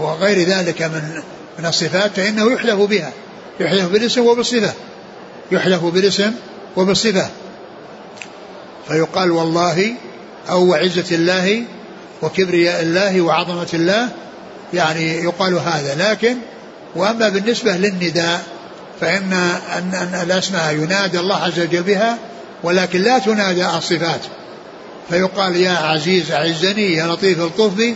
وغير ذلك من من الصفات فإنه يحلف بها. يحلف بالاسم وبالصفة يحلف بالاسم وبالصفة فيقال والله أو وعزة الله وكبرياء الله وعظمة الله. يعني يقال هذا. لكن وأما بالنسبة للنداء فإن أن, أن الأسماء ينادى الله عز وجل بها ولكن لا تنادى الصفات. فيقال يا عزيز أعزني يا لطيف الطف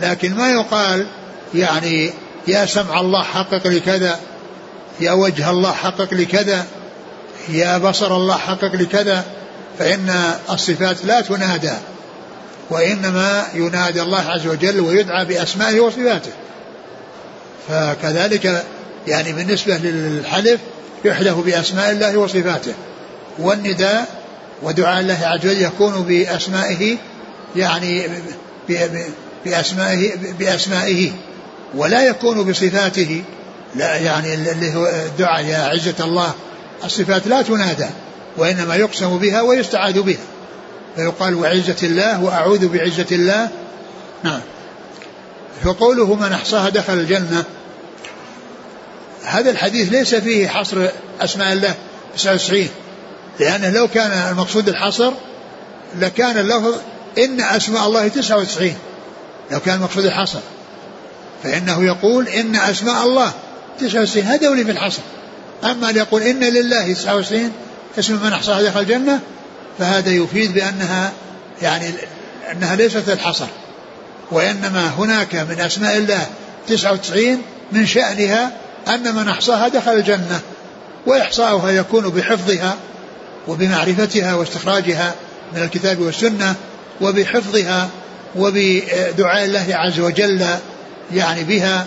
لكن ما يقال يعني يا سمع الله حقق لي كذا. يا وجه الله حقق لي كذا يا بصر الله حقق لي كذا فإن الصفات لا تنادى وإنما ينادى الله عز وجل ويدعى بأسمائه وصفاته. فكذلك يعني بالنسبة للحلف يحلف بأسماء الله وصفاته. والنداء ودعاء الله عز وجل يكون بأسمائه يعني بأسمائه بأسمائه ولا يكون بصفاته. لا يعني اللي هو الدعاء يا عزة الله الصفات لا تنادى وإنما يقسم بها ويستعاذ بها. فيقال وعزة الله وأعوذ بعزة الله. نعم. فقوله من أحصاها دخل الجنة. هذا الحديث ليس فيه حصر أسماء الله 99 لأنه لو كان المقصود الحصر لكان اللفظ إن أسماء الله 99 لو كان المقصود الحصر. فإنه يقول إن أسماء الله 99 هذا ولي في الحصر. أما أن يقول إن لله 29 اسم من أحصاها دخل الجنة فهذا يفيد بأنها يعني أنها ليست الحصر وإنما هناك من أسماء الله 99 من شأنها أن من أحصاها دخل الجنة وإحصاؤها يكون بحفظها وبمعرفتها واستخراجها من الكتاب والسنة وبحفظها وبدعاء الله عز وجل يعني بها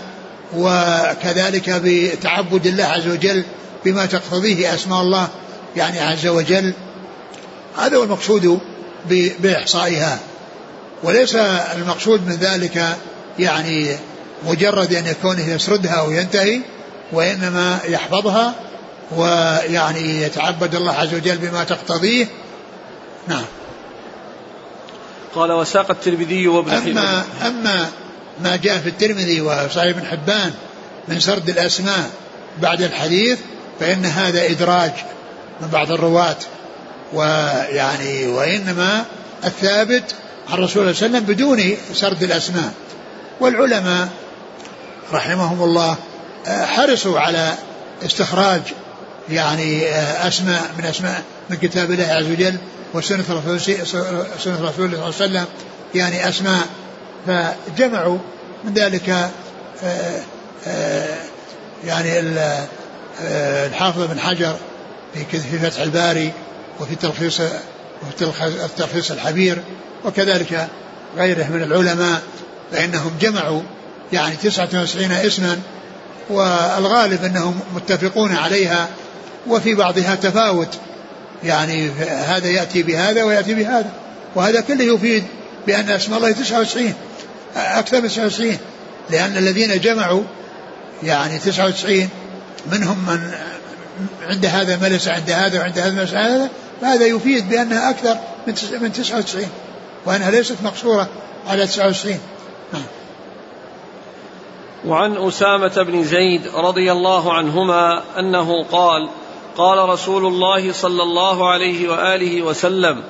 وكذلك بتعبد الله عز وجل بما تقتضيه أسماء الله يعني عز وجل. هذا هو المقصود بإحصائها. وليس المقصود من ذلك يعني مجرد أن يكونه يسردها وينتهي وإنما يحفظها ويعني يتعبد الله عز وجل بما تقتضيه. نعم. قال وساق الترمذي وابن أما أما ما جاء في الترمذي وصحيح ابن حبان من سرد الأسماء بعد الحديث فإن هذا إدراج من بعض الرواة ويعني وإنما الثابت عن الرسول صلى الله عليه وسلم بدون سرد الأسماء. والعلماء رحمهم الله حرصوا على استخراج يعني أسماء من أسماء من كتاب الله عز وجل وسنة رسول سنة رسول الله صلى الله عليه وسلم يعني أسماء فجمعوا من ذلك آه، آه، يعني آه، الحافظ بن حجر في فتح الباري وفي تلخيص وفي التلخيص الحبير وكذلك غيره من العلماء فإنهم جمعوا يعني 99 اسما والغالب أنهم متفقون عليها وفي بعضها تفاوت يعني هذا يأتي بهذا ويأتي بهذا وهذا كله يفيد بأن أسماء الله 99 أكثر من 99 لأن الذين جمعوا يعني 99 منهم من عند هذا ما ليس عند هذا وعند هذا ما ليس هذا فهذا يفيد بأنها أكثر من 99 وأنها ليست مقصورة على 99 نعم. وعن أسامة بن زيد رضي الله عنهما أنه قال قال رسول الله صلى الله عليه وآله وسلم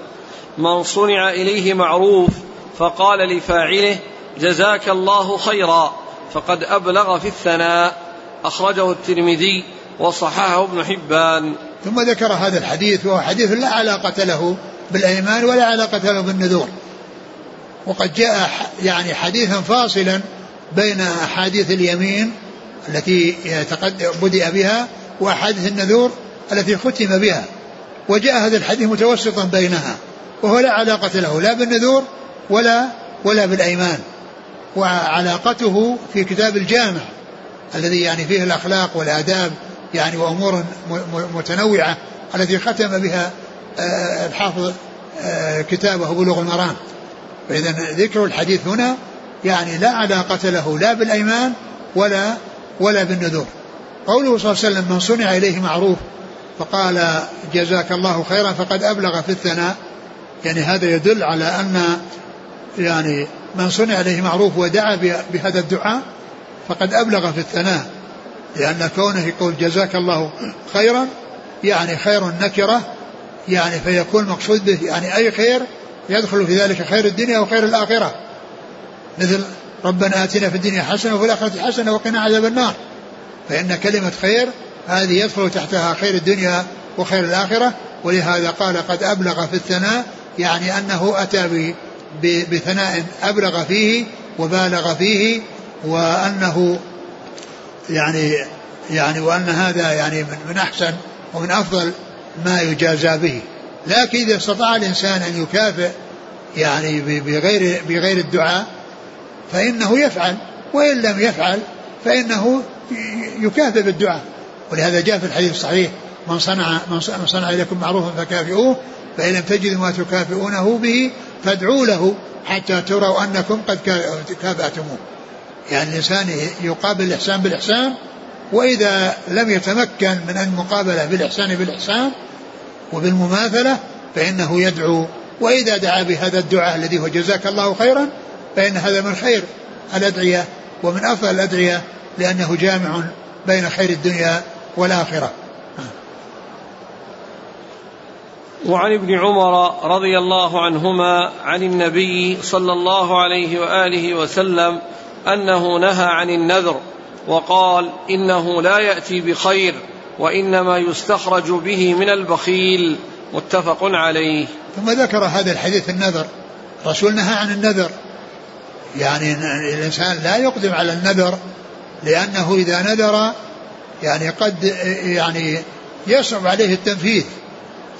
من صنع إليه معروف فقال لفاعله جزاك الله خيرا. فقد أبلغ في الثناء. أخرجه الترمذي وصححه ابن حبان. ثم ذكر هذا الحديث وهو حديث لا علاقة له بالأيمان ولا علاقة له بالنذور. وقد جاء يعني حديثا فاصلا بين أحاديث اليمين التي بدأ بها وأحاديث النذور التي ختم بها. وجاء هذا الحديث متوسطا بينها وهو لا علاقة له لا بالنذور ولا ولا بالأيمان. وعلاقته في كتاب الجامع الذي يعني فيه الأخلاق والآداب يعني وأمور متنوعة التي ختم بها آه، الحافظ آه، كتابه بلوغ المرام. فإذا ذكر الحديث هنا يعني لا علاقة له لا بالأيمان ولا ولا بالنذور. قوله صلى الله عليه وسلم من صنع إليه معروف فقال جزاك الله خيرا فقد أبلغ في الثناء يعني هذا يدل على أن يعني من صنع إليه معروف ودعا بهذا الدعاء فقد أبلغ في الثناء لأن كونه يقول جزاك الله خيرا يعني خير نكرة يعني فيكون مقصود به يعني أي خير يدخل في ذلك خير الدنيا وخير الآخرة. مثل ربنا آتنا في الدنيا حسنة وفي الآخرة حسنة وقنا عذاب النار. فإن كلمة خير هذه يدخل تحتها خير الدنيا وخير الآخرة ولهذا قال قد أبلغ في الثناء يعني أنه أتى بثناء أبلغ فيه وبالغ فيه وأنه يعني يعني وأن هذا يعني من, أحسن ومن أفضل ما يجازى به. لكن إذا استطاع الإنسان أن يكافئ يعني بغير بغير الدعاء فإنه يفعل وإن لم يفعل فإنه يكافئ بالدعاء. ولهذا جاء في الحديث الصحيح من صنع من صنع إليكم معروفا فكافئوه فإن لم تجدوا ما تكافئونه به فادعوا له حتى تروا أنكم قد كافأتموه يعني الإنسان يقابل الإحسان بالإحسان وإذا لم يتمكن من المقابلة بالإحسان بالإحسان وبالمماثلة فإنه يدعو. وإذا دعا بهذا الدعاء الذي هو جزاك الله خيرا فإن هذا من خير الأدعية ومن أفضل الأدعية لأنه جامع بين خير الدنيا والآخرة. وعن ابن عمر رضي الله عنهما عن النبي صلى الله عليه وآله وسلم أنه نهى عن النذر وقال إنه لا يأتي بخير وإنما يستخرج به من البخيل. متفق عليه. ثم ذكر هذا الحديث النذر. الرسول نهى عن النذر. يعني الإنسان لا يقدم على النذر لأنه إذا نذر يعني قد يعني يصعب عليه التنفيذ.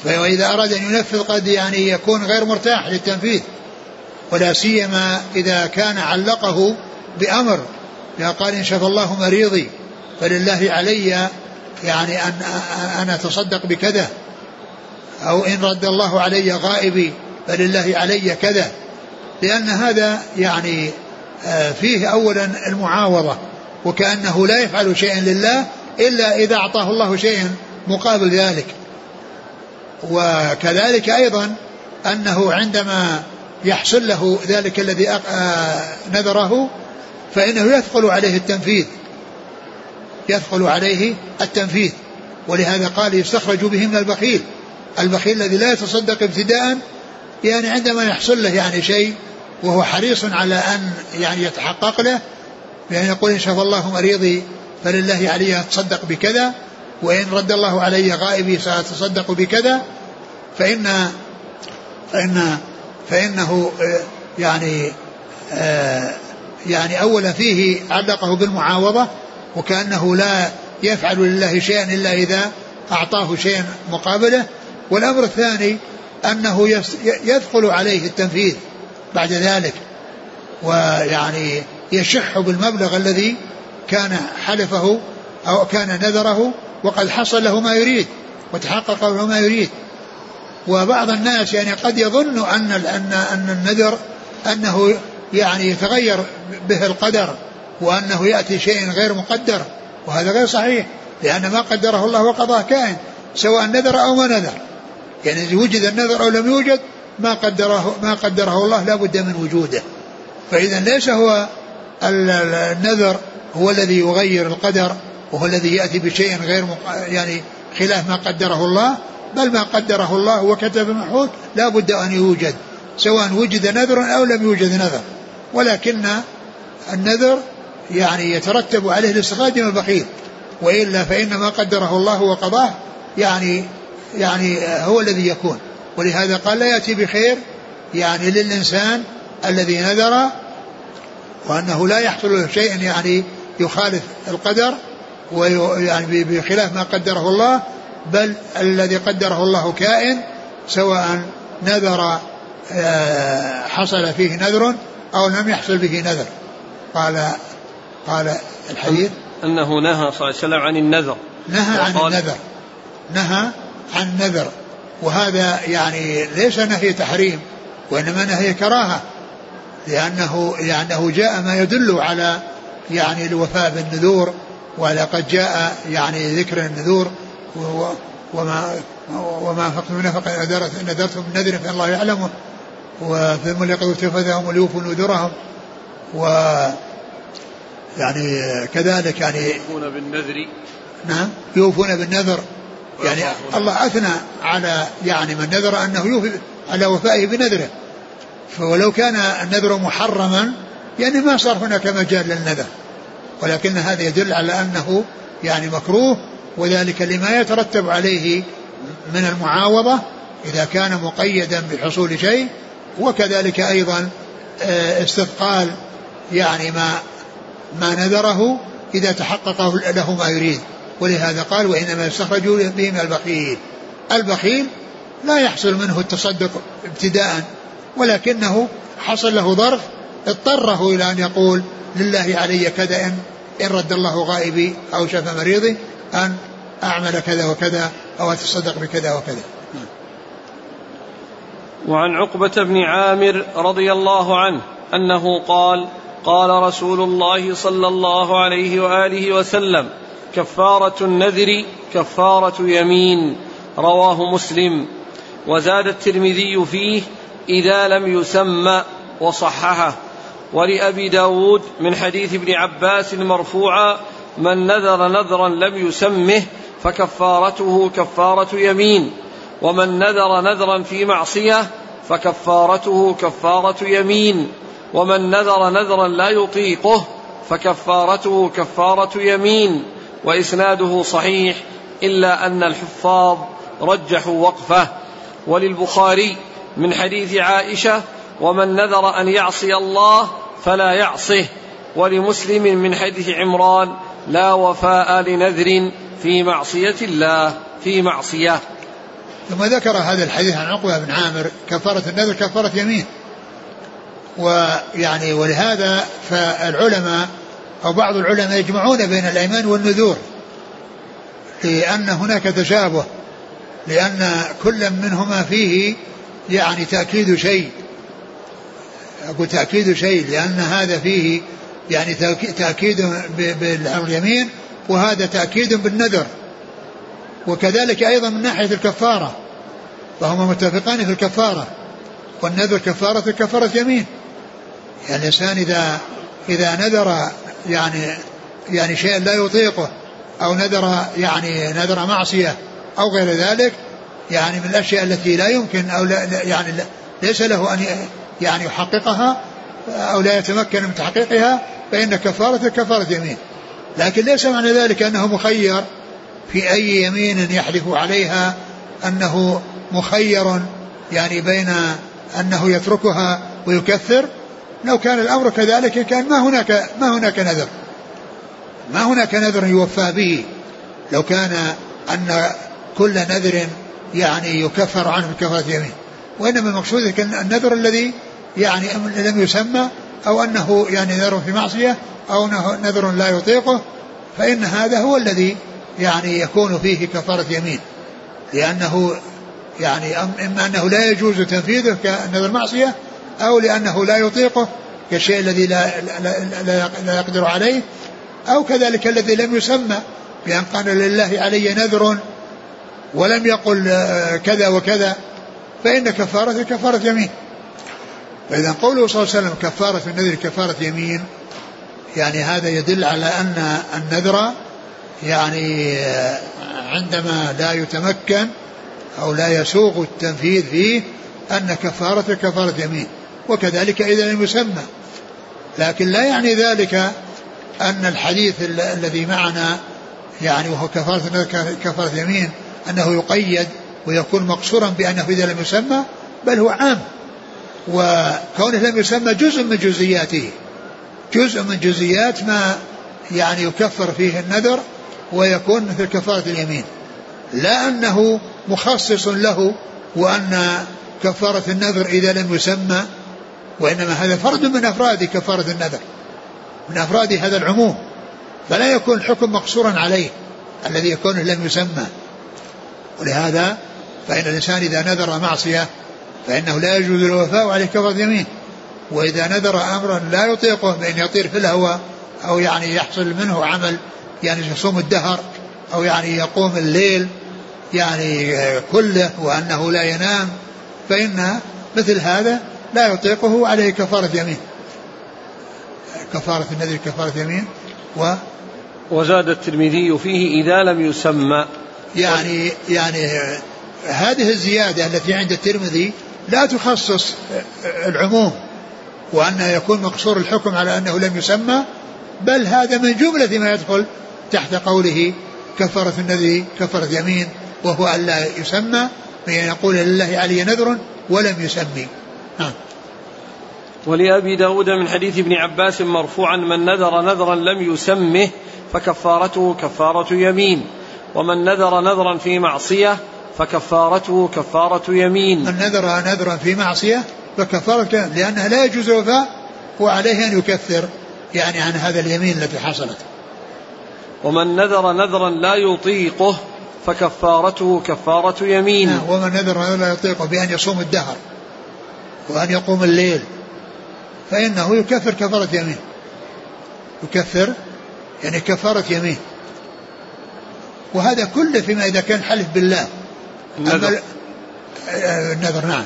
فإذا أراد أن ينفذ قد يعني يكون غير مرتاح للتنفيذ ولا سيما إذا كان علقه بأمر إذا قال إن شفى الله مريضي فلله علي يعني أن أن أتصدق بكذا أو إن رد الله علي غائبي فلله علي كذا. لأن هذا يعني آه، فيه أولا المعاوضة وكأنه لا يفعل شيئا لله إلا إذا أعطاه الله شيئا مقابل ذلك. وكذلك أيضا أنه عندما يحصل له ذلك الذي نذره فإنه يثقل عليه التنفيذ. يثقل عليه التنفيذ. ولهذا قال يستخرج به من البخيل. البخيل الذي لا يتصدق ابتداء يعني عندما يحصل له يعني شيء وهو حريص على أن يعني يتحقق له بأن يقول إن شاء الله مريضي فلله علي أتصدق بكذا. وإن رد الله علي غائبي سأتصدق بكذا فإن فإن فإنه آه، يعني آه، يعني أولا فيه علقه بالمعاوضة وكأنه لا يفعل لله شيئا إلا إذا أعطاه شيئا مقابله. والأمر الثاني أنه يثقل عليه التنفيذ بعد ذلك ويعني يشح بالمبلغ الذي كان حلفه أو كان نذره وقد حصل له ما يريد وتحقق له ما يريد. وبعض الناس يعني قد يظن أن أن أن النذر أنه يعني يتغير به القدر وأنه يأتي شيء غير مقدر وهذا غير صحيح لأن ما قدره الله وقضاه كائن سواء نذر أو ما نذر. يعني وجد النذر أو لم يوجد ما قدره ما قدره الله لا بد من وجوده. فإذا ليس هو النذر هو الذي يغير القدر وهو الذي يأتي بشيء غير يعني خلاف ما قدره الله بل ما قدره الله وكتب محفوظ لا بد أن يوجد سواء وجد نذر أو لم يوجد نذر ولكن النذر يعني يترتب عليه الاستخراج من البخيل. وإلا فإن ما قدره الله وقضاه يعني يعني هو الذي يكون. ولهذا قال لا يأتي بخير يعني للإنسان الذي نذر وأنه لا يحصل له شيء يعني يخالف القدر. ويعني بخلاف ما قدره الله بل الذي قدره الله كائن سواء نذر آه، حصل فيه نذر أو لم يحصل به نذر. قال قال الحديث أنه نهى صلى الله عليه وسلم عن النذر. نهى عن النذر. نهى عن النذر وهذا يعني ليس نهي تحريم وإنما نهي كراهة لأنه لأنه جاء ما يدل على يعني الوفاء بالنذور. ولقد جاء يعني ذكر النذور وما وما أنفقتم من نفقة نذرتم من نذر فإن الله يعلمه وفي الملك فذهم وليوفوا نذورهم و يعني كذلك يعني يوفون بالنذر. نعم يوفون بالنذر. يعني الله أثنى على يعني من نذر أنه يوفي على وفائه بنذره. فولو كان النذر محرما يعني ما صار هناك مجال للنذر. ولكن هذا يدل على أنه يعني مكروه وذلك لما يترتب عليه من المعاوضة إذا كان مقيدا بحصول شيء وكذلك أيضا آه، استثقال يعني ما ما نذره إذا تحقق له ما يريد. ولهذا قال وإنما يستخرج به من البخيل. البخيل لا يحصل منه التصدق ابتداء ولكنه حصل له ظرف اضطره إلى أن يقول لله علي كذا إن, إن رد الله غائبي أو شفى مريضي أن أعمل كذا وكذا أو أتصدق بكذا وكذا. وعن عقبة بن عامر رضي الله عنه أنه قال قال رسول الله صلى الله عليه وآله وسلم كفارة النذر كفارة يمين. رواه مسلم. وزاد الترمذي فيه إذا لم يسمى وصححه. ولأبي داود من حديث ابن عباس مرفوعا من نذر نذرا لم يسمه فكفارته كفارة يمين ومن نذر نذرا في معصية فكفارته كفارة يمين ومن نذر نذرا لا يطيقه فكفارته كفارة يمين. وإسناده صحيح إلا أن الحفاظ رجحوا وقفه. وللبخاري من حديث عائشة ومن نذر أن يعصي الله فلا يعصه. ولمسلم من حديث عمران لا وفاء لنذر في معصية الله في معصية. ثم ذكر هذا الحديث عن عقبة بن عامر كفارة النذر كفارة يمين. ويعني ولهذا فالعلماء أو بعض العلماء يجمعون بين الأيمان والنذور لأن هناك تشابه لأن كل منهما فيه يعني تأكيد شيء. أقول تأكيد شيء لأن هذا فيه يعني تأكيد باليمين وهذا تأكيد بالنذر. وكذلك أيضا من ناحية الكفارة. فهما متفقان في الكفارة. والنذر كفارة كفارة يمين. يعني الإنسان إذا إذا نذر يعني يعني شيئا لا يطيقه أو نذر يعني نذر معصية أو غير ذلك يعني من الأشياء التي لا يمكن أو لا يعني ليس له أن يعني يحققها أو لا يتمكن من تحقيقها فإن كفارة كفارة يمين. لكن ليس معنى ذلك أنه مخير في أي يمين يحلف عليها أنه مخير يعني بين أنه يتركها ويكثر لو كان الأمر كذلك كان ما هناك ما هناك نذر. ما هناك نذر يوفى به. لو كان أن كل نذر يعني يكفر عنه بكفارة يمين. وإنما المقصود النذر الذي يعني لم يسمى أو أنه يعني نذر في معصية أو نذر لا يطيقه فإن هذا هو الذي يعني يكون فيه كفارة يمين. لأنه يعني إما أنه لا يجوز تنفيذه كنذر المعصية أو لأنه لا يطيقه كالشيء الذي لا, لا, لا, لا يقدر عليه أو كذلك الذي لم يسمى بأن قال لله علي نذر ولم يقل آه، كذا وكذا فإن كفارة كفارة يمين. فإذا قوله صلى الله عليه وسلم كفارة النذر كفارة يمين يعني هذا يدل على أن النذر يعني عندما لا يتمكن أو لا يسوغ التنفيذ فيه أن كفارة كفارة يمين وكذلك إذا لم يسمى لكن لا يعني ذلك أن الحديث الذي معنا يعني وهو كفارة كفارة يمين أنه يقيد ويكون مقصورا بأنه إذا لم يسمى بل هو عام. وكونه لم يسمى جزء من جزئياته. جزء من جزئيات ما يعني يكفر فيه النذر ويكون مثل كفارة اليمين. لا أنه مخصص له وأن كفارة النذر إذا لم يسمى وإنما هذا فرد من أفراد كفارة النذر من أفراد هذا العموم. فلا يكون الحكم مقصورا عليه الذي يكون لم يسمى. ولهذا فإن الإنسان إذا نذر معصية فإنه لا يجوز الوفاء عليه كفر يمين. وإذا نذر أمرا لا يطيقه بأن يطير في الهواء أو يعني يحصل منه عمل يعني يصوم الدهر أو يعني يقوم الليل يعني كله وأنه لا ينام فإن مثل هذا لا يطيقه عليه كفارة يمين. كفارة النذر كفارة يمين. و وزاد الترمذي فيه إذا لم يسمى. يعني يعني هذه الزيادة التي عند الترمذي لا تخصص العموم وأن يكون مقصور الحكم على أنه لم يسمى بل هذا من جملة ما يدخل تحت قوله كفرة النذر كفرة يمين وهو أن لا يسمى بأن يقول لله علي نذر ولم يسمي. نعم. ولأبي داود من حديث ابن عباس مرفوعا من نذر نذرا لم يسمه فكفارته كفارة يمين ومن نذر نذرا في معصية فكفارته كفارة يمين. من نذر نذرا في معصية فكفارة لأنها لا يجوز الوفاء وعليه أن يكفر يعني عن هذا اليمين التي حصلت. ومن نذر نذرا لا يطيقه فكفارته كفارة يمين. نعم ومن نذر لا يطيقه بأن يصوم الدهر وأن يقوم الليل فإنه يكفر كفارة يمين. يكفر يعني كفارة يمين. وهذا كله فيما إذا كان حلف بالله. النذر النذر نعم.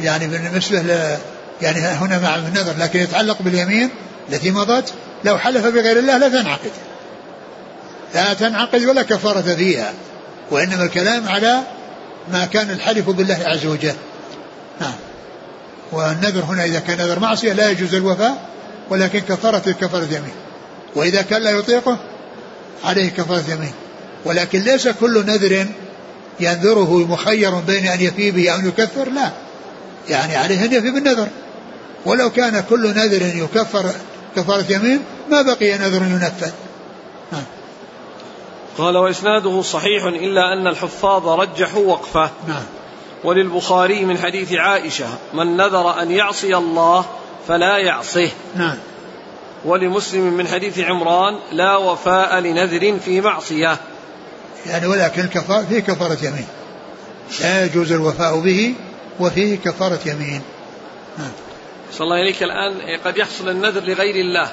يعني بالنسبة ل يعني هنا مع النذر لكن يتعلق باليمين التي مضت لو حلف بغير الله لا تنعقد. لا تنعقد ولا كفارة فيها وإنما الكلام على ما كان الحلف بالله عز وجل. نعم. والنذر هنا إذا كان نذر معصية لا يجوز الوفاء ولكن كفارة كفارة يمين. وإذا كان لا يطيقه عليه كفارة يمين. ولكن ليس كل نذر ينذره مخير بين أن يفي به أو يكفر؟ لا. يعني عليه أن يفي بالنذر. ولو كان كل نذر يكفر كفارة يمين ما بقي نذر ينفذ. نعم. قال وإسناده صحيح إلا أن الحفاظ رجحوا وقفه. نعم وللبخاري من حديث عائشة من نذر أن يعصي الله فلا يعصه نعم ولمسلم من حديث عمران لا وفاء لنذر في معصية. يعني ولكن الكفارة فيه كفارة يمين. لا يجوز الوفاء به وفيه كفارة يمين. نعم. صلى الله إليك الآن قد يحصل النذر لغير الله.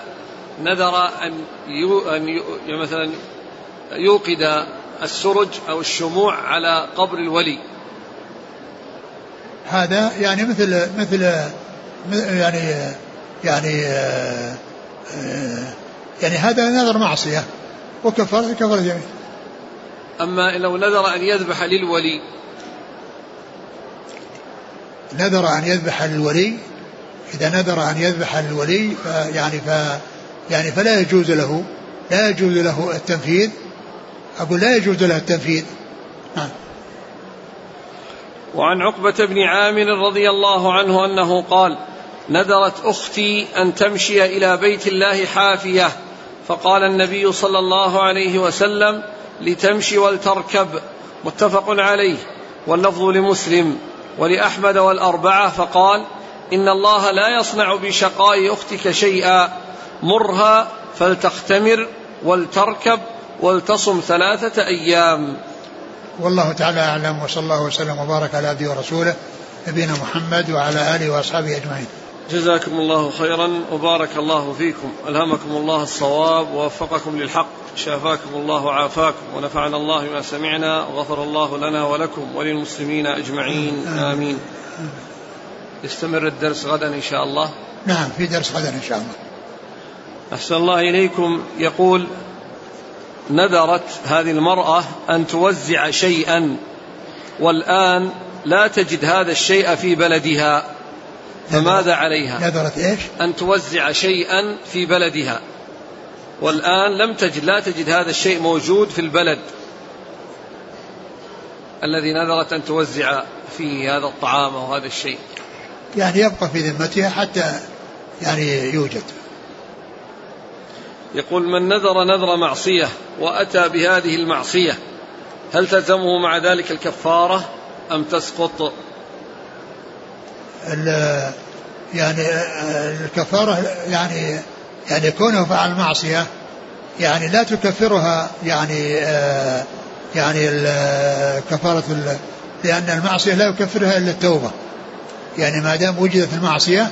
نذر أن يو أن يو مثلا يوقد السرج أو الشموع على قبر الولي. هذا يعني مثل مثل يعني يعني يعني هذا نذر معصية. وكفارة كفارة يمين. أما لو نذر أن يذبح للولي. نذر أن يذبح للولي؟ إذا نذر أن يذبح للولي يعني ف يعني فلا يجوز له لا يجوز له التنفيذ. أقول لا يجوز له التنفيذ. نعم. وعن عقبة بن عامر رضي الله عنه أنه قال نذرت أختي أن تمشي إلى بيت الله حافية فقال النبي صلى الله عليه وسلم لتمشي ولتركب متفق عليه. واللفظ لمسلم ولأحمد والأربعة فقال إن الله لا يصنع بشقاء أختك شيئا مرها فلتختمر ولتركب ولتصم ثلاثة أيام. والله تعالى أعلم وصلى الله وسلم وبارك على عبده ورسوله نبينا محمد وعلى آله وأصحابه أجمعين. جزاكم الله خيرا وبارك الله فيكم. ألهمكم الله الصواب ووفقكم للحق. شافاكم الله وعافاكم ونفعنا الله بما سمعنا وغفر الله لنا ولكم وللمسلمين أجمعين. آمين. يستمر الدرس غدا إن شاء الله؟ نعم في درس غدا إن شاء الله. أحسن الله إليكم. يقول نذرت هذه المرأة أن توزع شيئا والآن لا تجد هذا الشيء في بلدها. فماذا عليها؟ نذرت إيش؟ أن توزع شيئا في بلدها. والآن لم تجد لا تجد هذا الشيء موجود في البلد الذي نذرت أن توزع فيه هذا الطعام أو هذا الشيء. يعني يبقى في ذمتها حتى يعني يوجد. يقول من نذر نذر معصية وأتى بهذه المعصية هل تلزمه مع ذلك الكفارة أم تسقط يعني الكفارة يعني يعني كونه فعل معصية يعني لا تكفرها يعني آه يعني كفارة لأن المعصية لا يكفرها إلا التوبة. يعني ما دام وجدت المعصية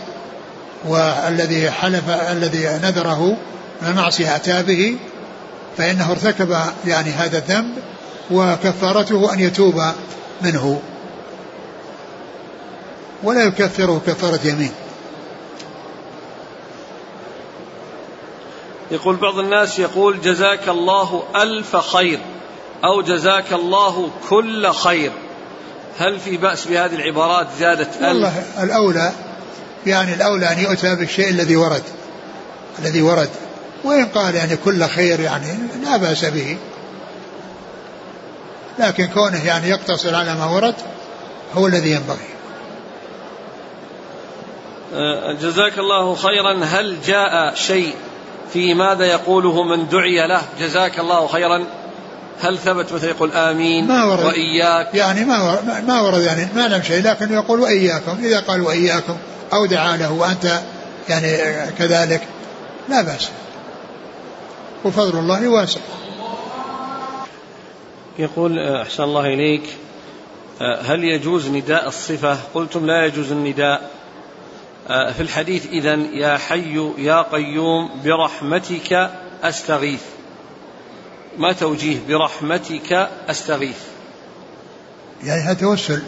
والذي حلف الذي نذره من المعصية أتى به فإنه ارتكب يعني هذا الذنب وكفارته أن يتوب منه. ولا يكفره كفارة يمين يقول بعض الناس يقول جزاك الله ألف خير أو جزاك الله كل خير. هل في بأس بهذه العبارات زيادة ألف؟ والله الأولى يعني الأولى أن يؤتى بالشيء الذي ورد الذي ورد. وإن قال يعني كل خير يعني لا بأس به. لكن كونه يعني يقتصر على ما ورد هو الذي ينبغي. جزاك الله خيرا. هل جاء شيء في ماذا يقوله من دعي له؟ جزاك الله خيرا. هل ثبت مثل يقول آمين ما ورد. وإياك؟ يعني ما ورد, ما ورد يعني ما لم شيء لكن يقول وإياكم. إذا قال وإياكم أو دعا له وأنت يعني كذلك لا بأس. وفضل الله واسع يقول أحسن الله إليك. هل يجوز نداء الصفة؟ قلتم لا يجوز النداء. في الحديث إذا يا حي يا قيوم برحمتك أستغيث. ما توجيه برحمتك أستغيث؟ يعني هذا توسل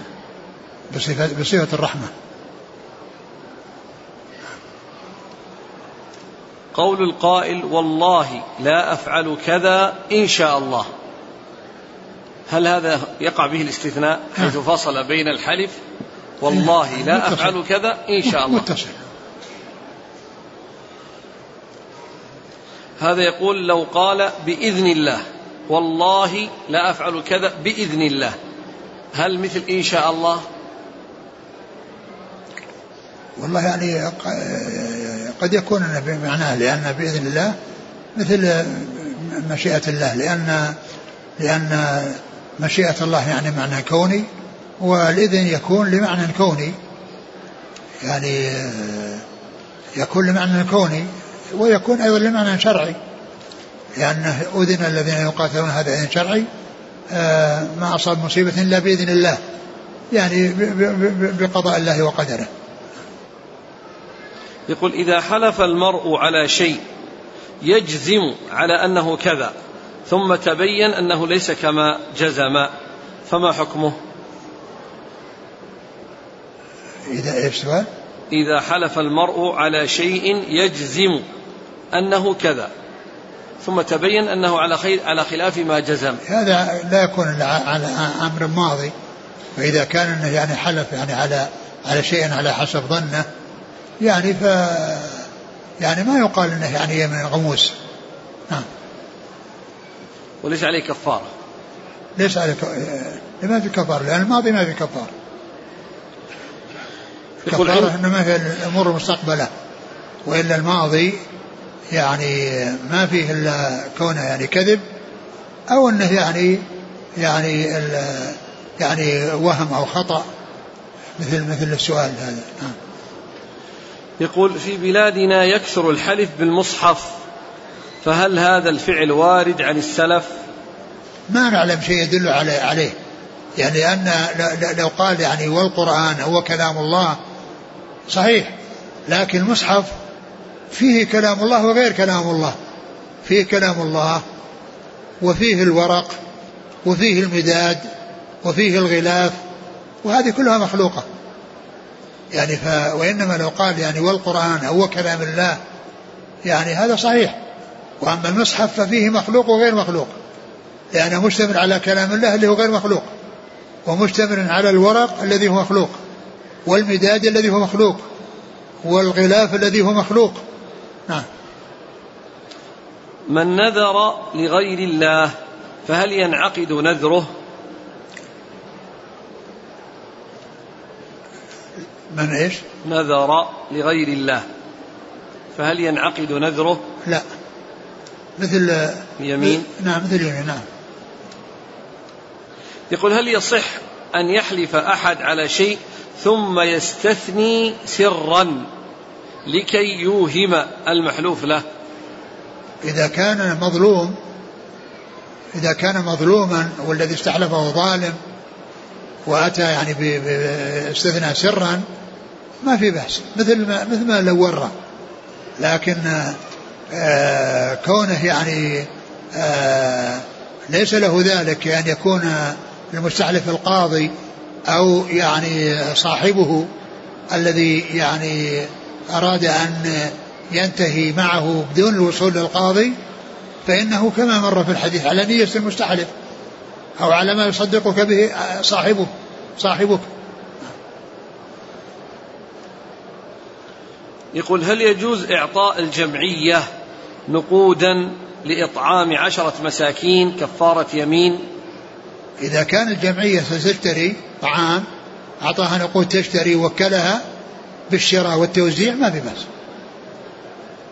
بصفة, بصفة الرحمة. قول القائل والله لا أفعل كذا إن شاء الله. هل هذا يقع به الاستثناء حيث فصل بين الحلف والله لا أفعل كذا إن شاء الله. متصل هذا يقول لو قال بإذن الله. والله لا أفعل كذا بإذن الله. هل مثل إن شاء الله؟ والله يعني قد يكون بمعناه لأن بإذن الله مثل مشيئة الله لأن لأن مشيئة الله يعني معنى كوني والإذن يكون لمعنى كوني. يعني يكون لمعنى كوني ويكون أيضا لمعنى شرعي. لأنه أذن الذين يقاتلون هذا إذن شرعي آه، ما أصاب مصيبة إلا بإذن الله. يعني بقضاء الله وقدره. يقول إذا حلف المرء على شيء يجزم على أنه كذا ثم تبين أنه ليس كما جزم فما حكمه؟ إذا إيش سؤال؟ إذا حلف المرء على شيء يجزم أنه كذا. ثم تبين أنه على خير على خلاف ما جزم. هذا لا يكون على أمر ماضي. فإذا كان أنه يعني حلف يعني على على شيء على حسب ظنه يعني ف يعني ما يقال إنه يعني يمين غموس نعم. وليس عليه كفارة. ليس عليه ما في كفارة؟ لأن الماضي ما في كفارة. كفارة انما هي الأمور المستقبلة وإلا الماضي يعني ما فيه إلا كونه يعني كذب أو إنه يعني يعني يعني وهم أو خطأ مثل مثل السؤال هذا. نعم. يقول في بلادنا يكثر الحلف بالمصحف فهل هذا الفعل وارد عن السلف؟ ما نعلم شيء يدل عليه. يعني لأن لو قال يعني والقرآن هو كلام الله صحيح. لكن المصحف فيه كلام الله وغير كلام الله. فيه كلام الله وفيه الورق وفيه المداد وفيه الغلاف وهذه كلها مخلوقة. يعني ف وإنما لو قال يعني والقرآن هو كلام الله يعني هذا صحيح. وأما المصحف ففيه مخلوق وغير مخلوق. لأنه مشتمل على كلام الله اللي هو غير مخلوق ومشتمل على الورق الذي هو مخلوق. والمداد الذي هو مخلوق والغلاف الذي هو مخلوق. نعم. من نذر لغير الله فهل ينعقد نذره؟ من إيش؟ نذر لغير الله فهل ينعقد نذره؟ لا. مثل اليمين؟ نعم مثل اليمين نعم. يقول هل يصح أن يحلف أحد على شيء ثم يستثني سرا لكي يوهم المحلوف له. إذا كان مظلوم إذا كان مظلوما والذي استحلفه ظالم وأتى يعني باستثناء سرا ما في بأس مثل ما مثل ما لو ورى. لكن آه كونه يعني آه ليس له ذلك أن يكون المستحلف القاضي أو يعني صاحبه الذي يعني أراد أن ينتهي معه بدون الوصول للقاضي فإنه كما مر في الحديث على نية المستحلف أو على ما يصدقك به صاحبه صاحبك. يقول هل يجوز إعطاء الجمعية نقودا لإطعام عشرة مساكين كفارة يمين إذا كان الجمعية ستشتري طعام أعطاها نقود تشتري وكلها بالشراء والتوزيع ما في بأس.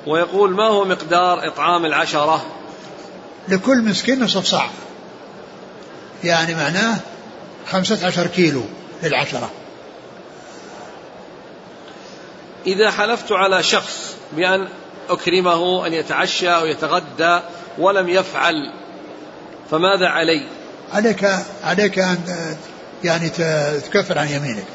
ويقول ما هو مقدار إطعام العشرة؟ لكل مسكين نصف صاع يعني معناه خمسة عشر كيلو للعشرة. إذا حلفت على شخص بأن أكرمه أن يتعشى أو يتغدى ولم يفعل فماذا علي؟ عليك عليك أن يعني تكفر عن يمينك.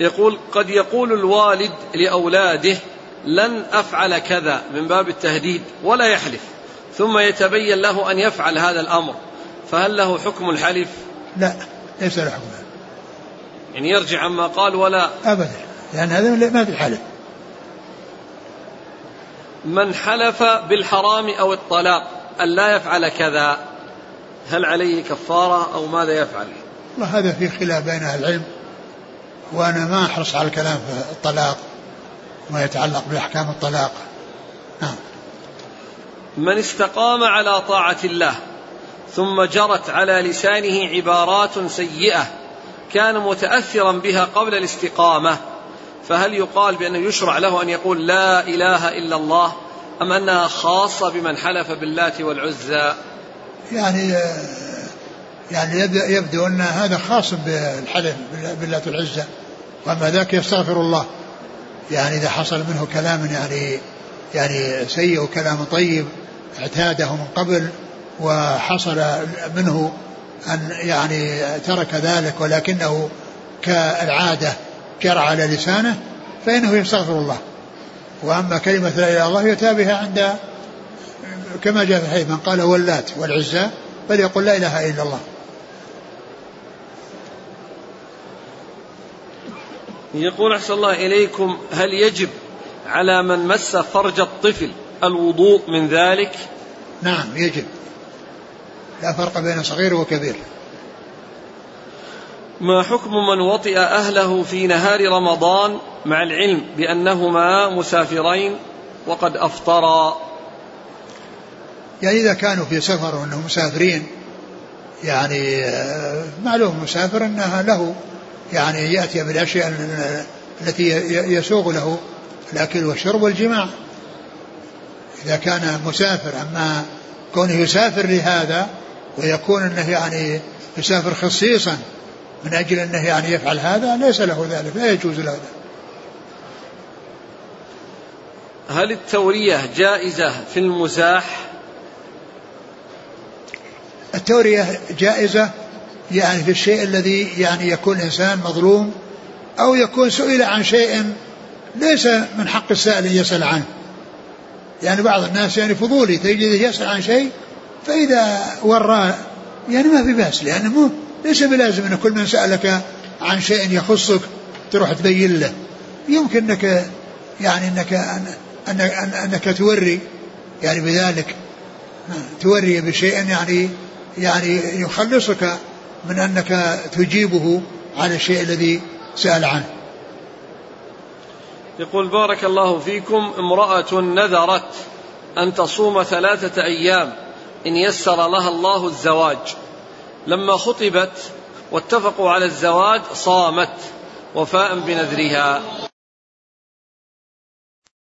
يقول قد يقول الوالد لأولاده لن أفعل كذا من باب التهديد ولا يحلف. ثم يتبين له أن يفعل هذا الأمر فهل له حكم الحلف؟ لا ليس له حكم يعني يرجع عما قال ولا. أبدا لأن هذا ما في حلف. من حلف بالحرام أو الطلاق أن لا يفعل كذا. هل عليه كفارة أو ماذا يفعل؟ والله هذا في خلاف بين أهل العلم وأنا ما أحرص على الكلام في الطلاق ما يتعلق بأحكام الطلاق. نعم. من استقام على طاعة الله ثم جرت على لسانه عبارات سيئة كان متأثرا بها قبل الاستقامة فهل يقال بأنه يشرع له أن يقول لا إله إلا الله أم أنها خاصة بمن حلف باللات والعزى؟ يعني يعني يبدو أن هذا خاص بالحلف باللات والعزى وأما ذاك يستغفر الله. يعني إذا حصل منه كلام يعني يعني سيء وكلام طيب اعتاده من قبل وحصل منه أن يعني ترك ذلك ولكنه كالعادة جرى على لسانه فإنه يستغفر الله. وأما كلمة لا إله إلا الله يتابها عند كما جاء في الحديث من قال واللات والعزى فليقل لا إله إلا الله. يقول أحسن الله إليكم هل يجب على من مس فرج الطفل الوضوء من ذلك؟ نعم يجب. لا فرق بين صغير وكبير. ما حكم من وطئ أهله في نهار رمضان مع العلم بأنهما مسافرين وقد أفطرا يعني إذا كانوا في سفر وأنهم مسافرين يعني آه، معلوم مسافر أنها له يعني يأتي بالأشياء التي يسوغ له الأكل والشرب والجماع. إذا كان مسافر أما كونه يسافر لهذا ويكون أنه يعني يسافر خصيصا من أجل أنه يعني يفعل هذا ليس له ذلك لا يجوز له ذلك. هل التورية جائزة في المزاح؟ التورية جائزة يعني في الشيء الذي يعني يكون الإنسان مظلوم أو يكون سئل عن شيء ليس من حق السائل أن يسأل عنه. يعني بعض الناس يعني فضولي تجده يسأل عن شيء فإذا وراه يعني ما في بأس لأنه مو ليس بلازم أن كل من سألك عن شيء يخصك تروح تبين له. يمكن أنك يعني أنك أنك, أنك توري. يعني بذلك. توري بشيء يعني يعني يخلصك من أنك تجيبه على الشيء الذي سأل عنه. يقول بارك الله فيكم امرأة نذرت أن تصوم ثلاثة أيام إن يسر لها الله الزواج. لما خطبت واتفقوا على الزواج صامت وفاء بنذرها.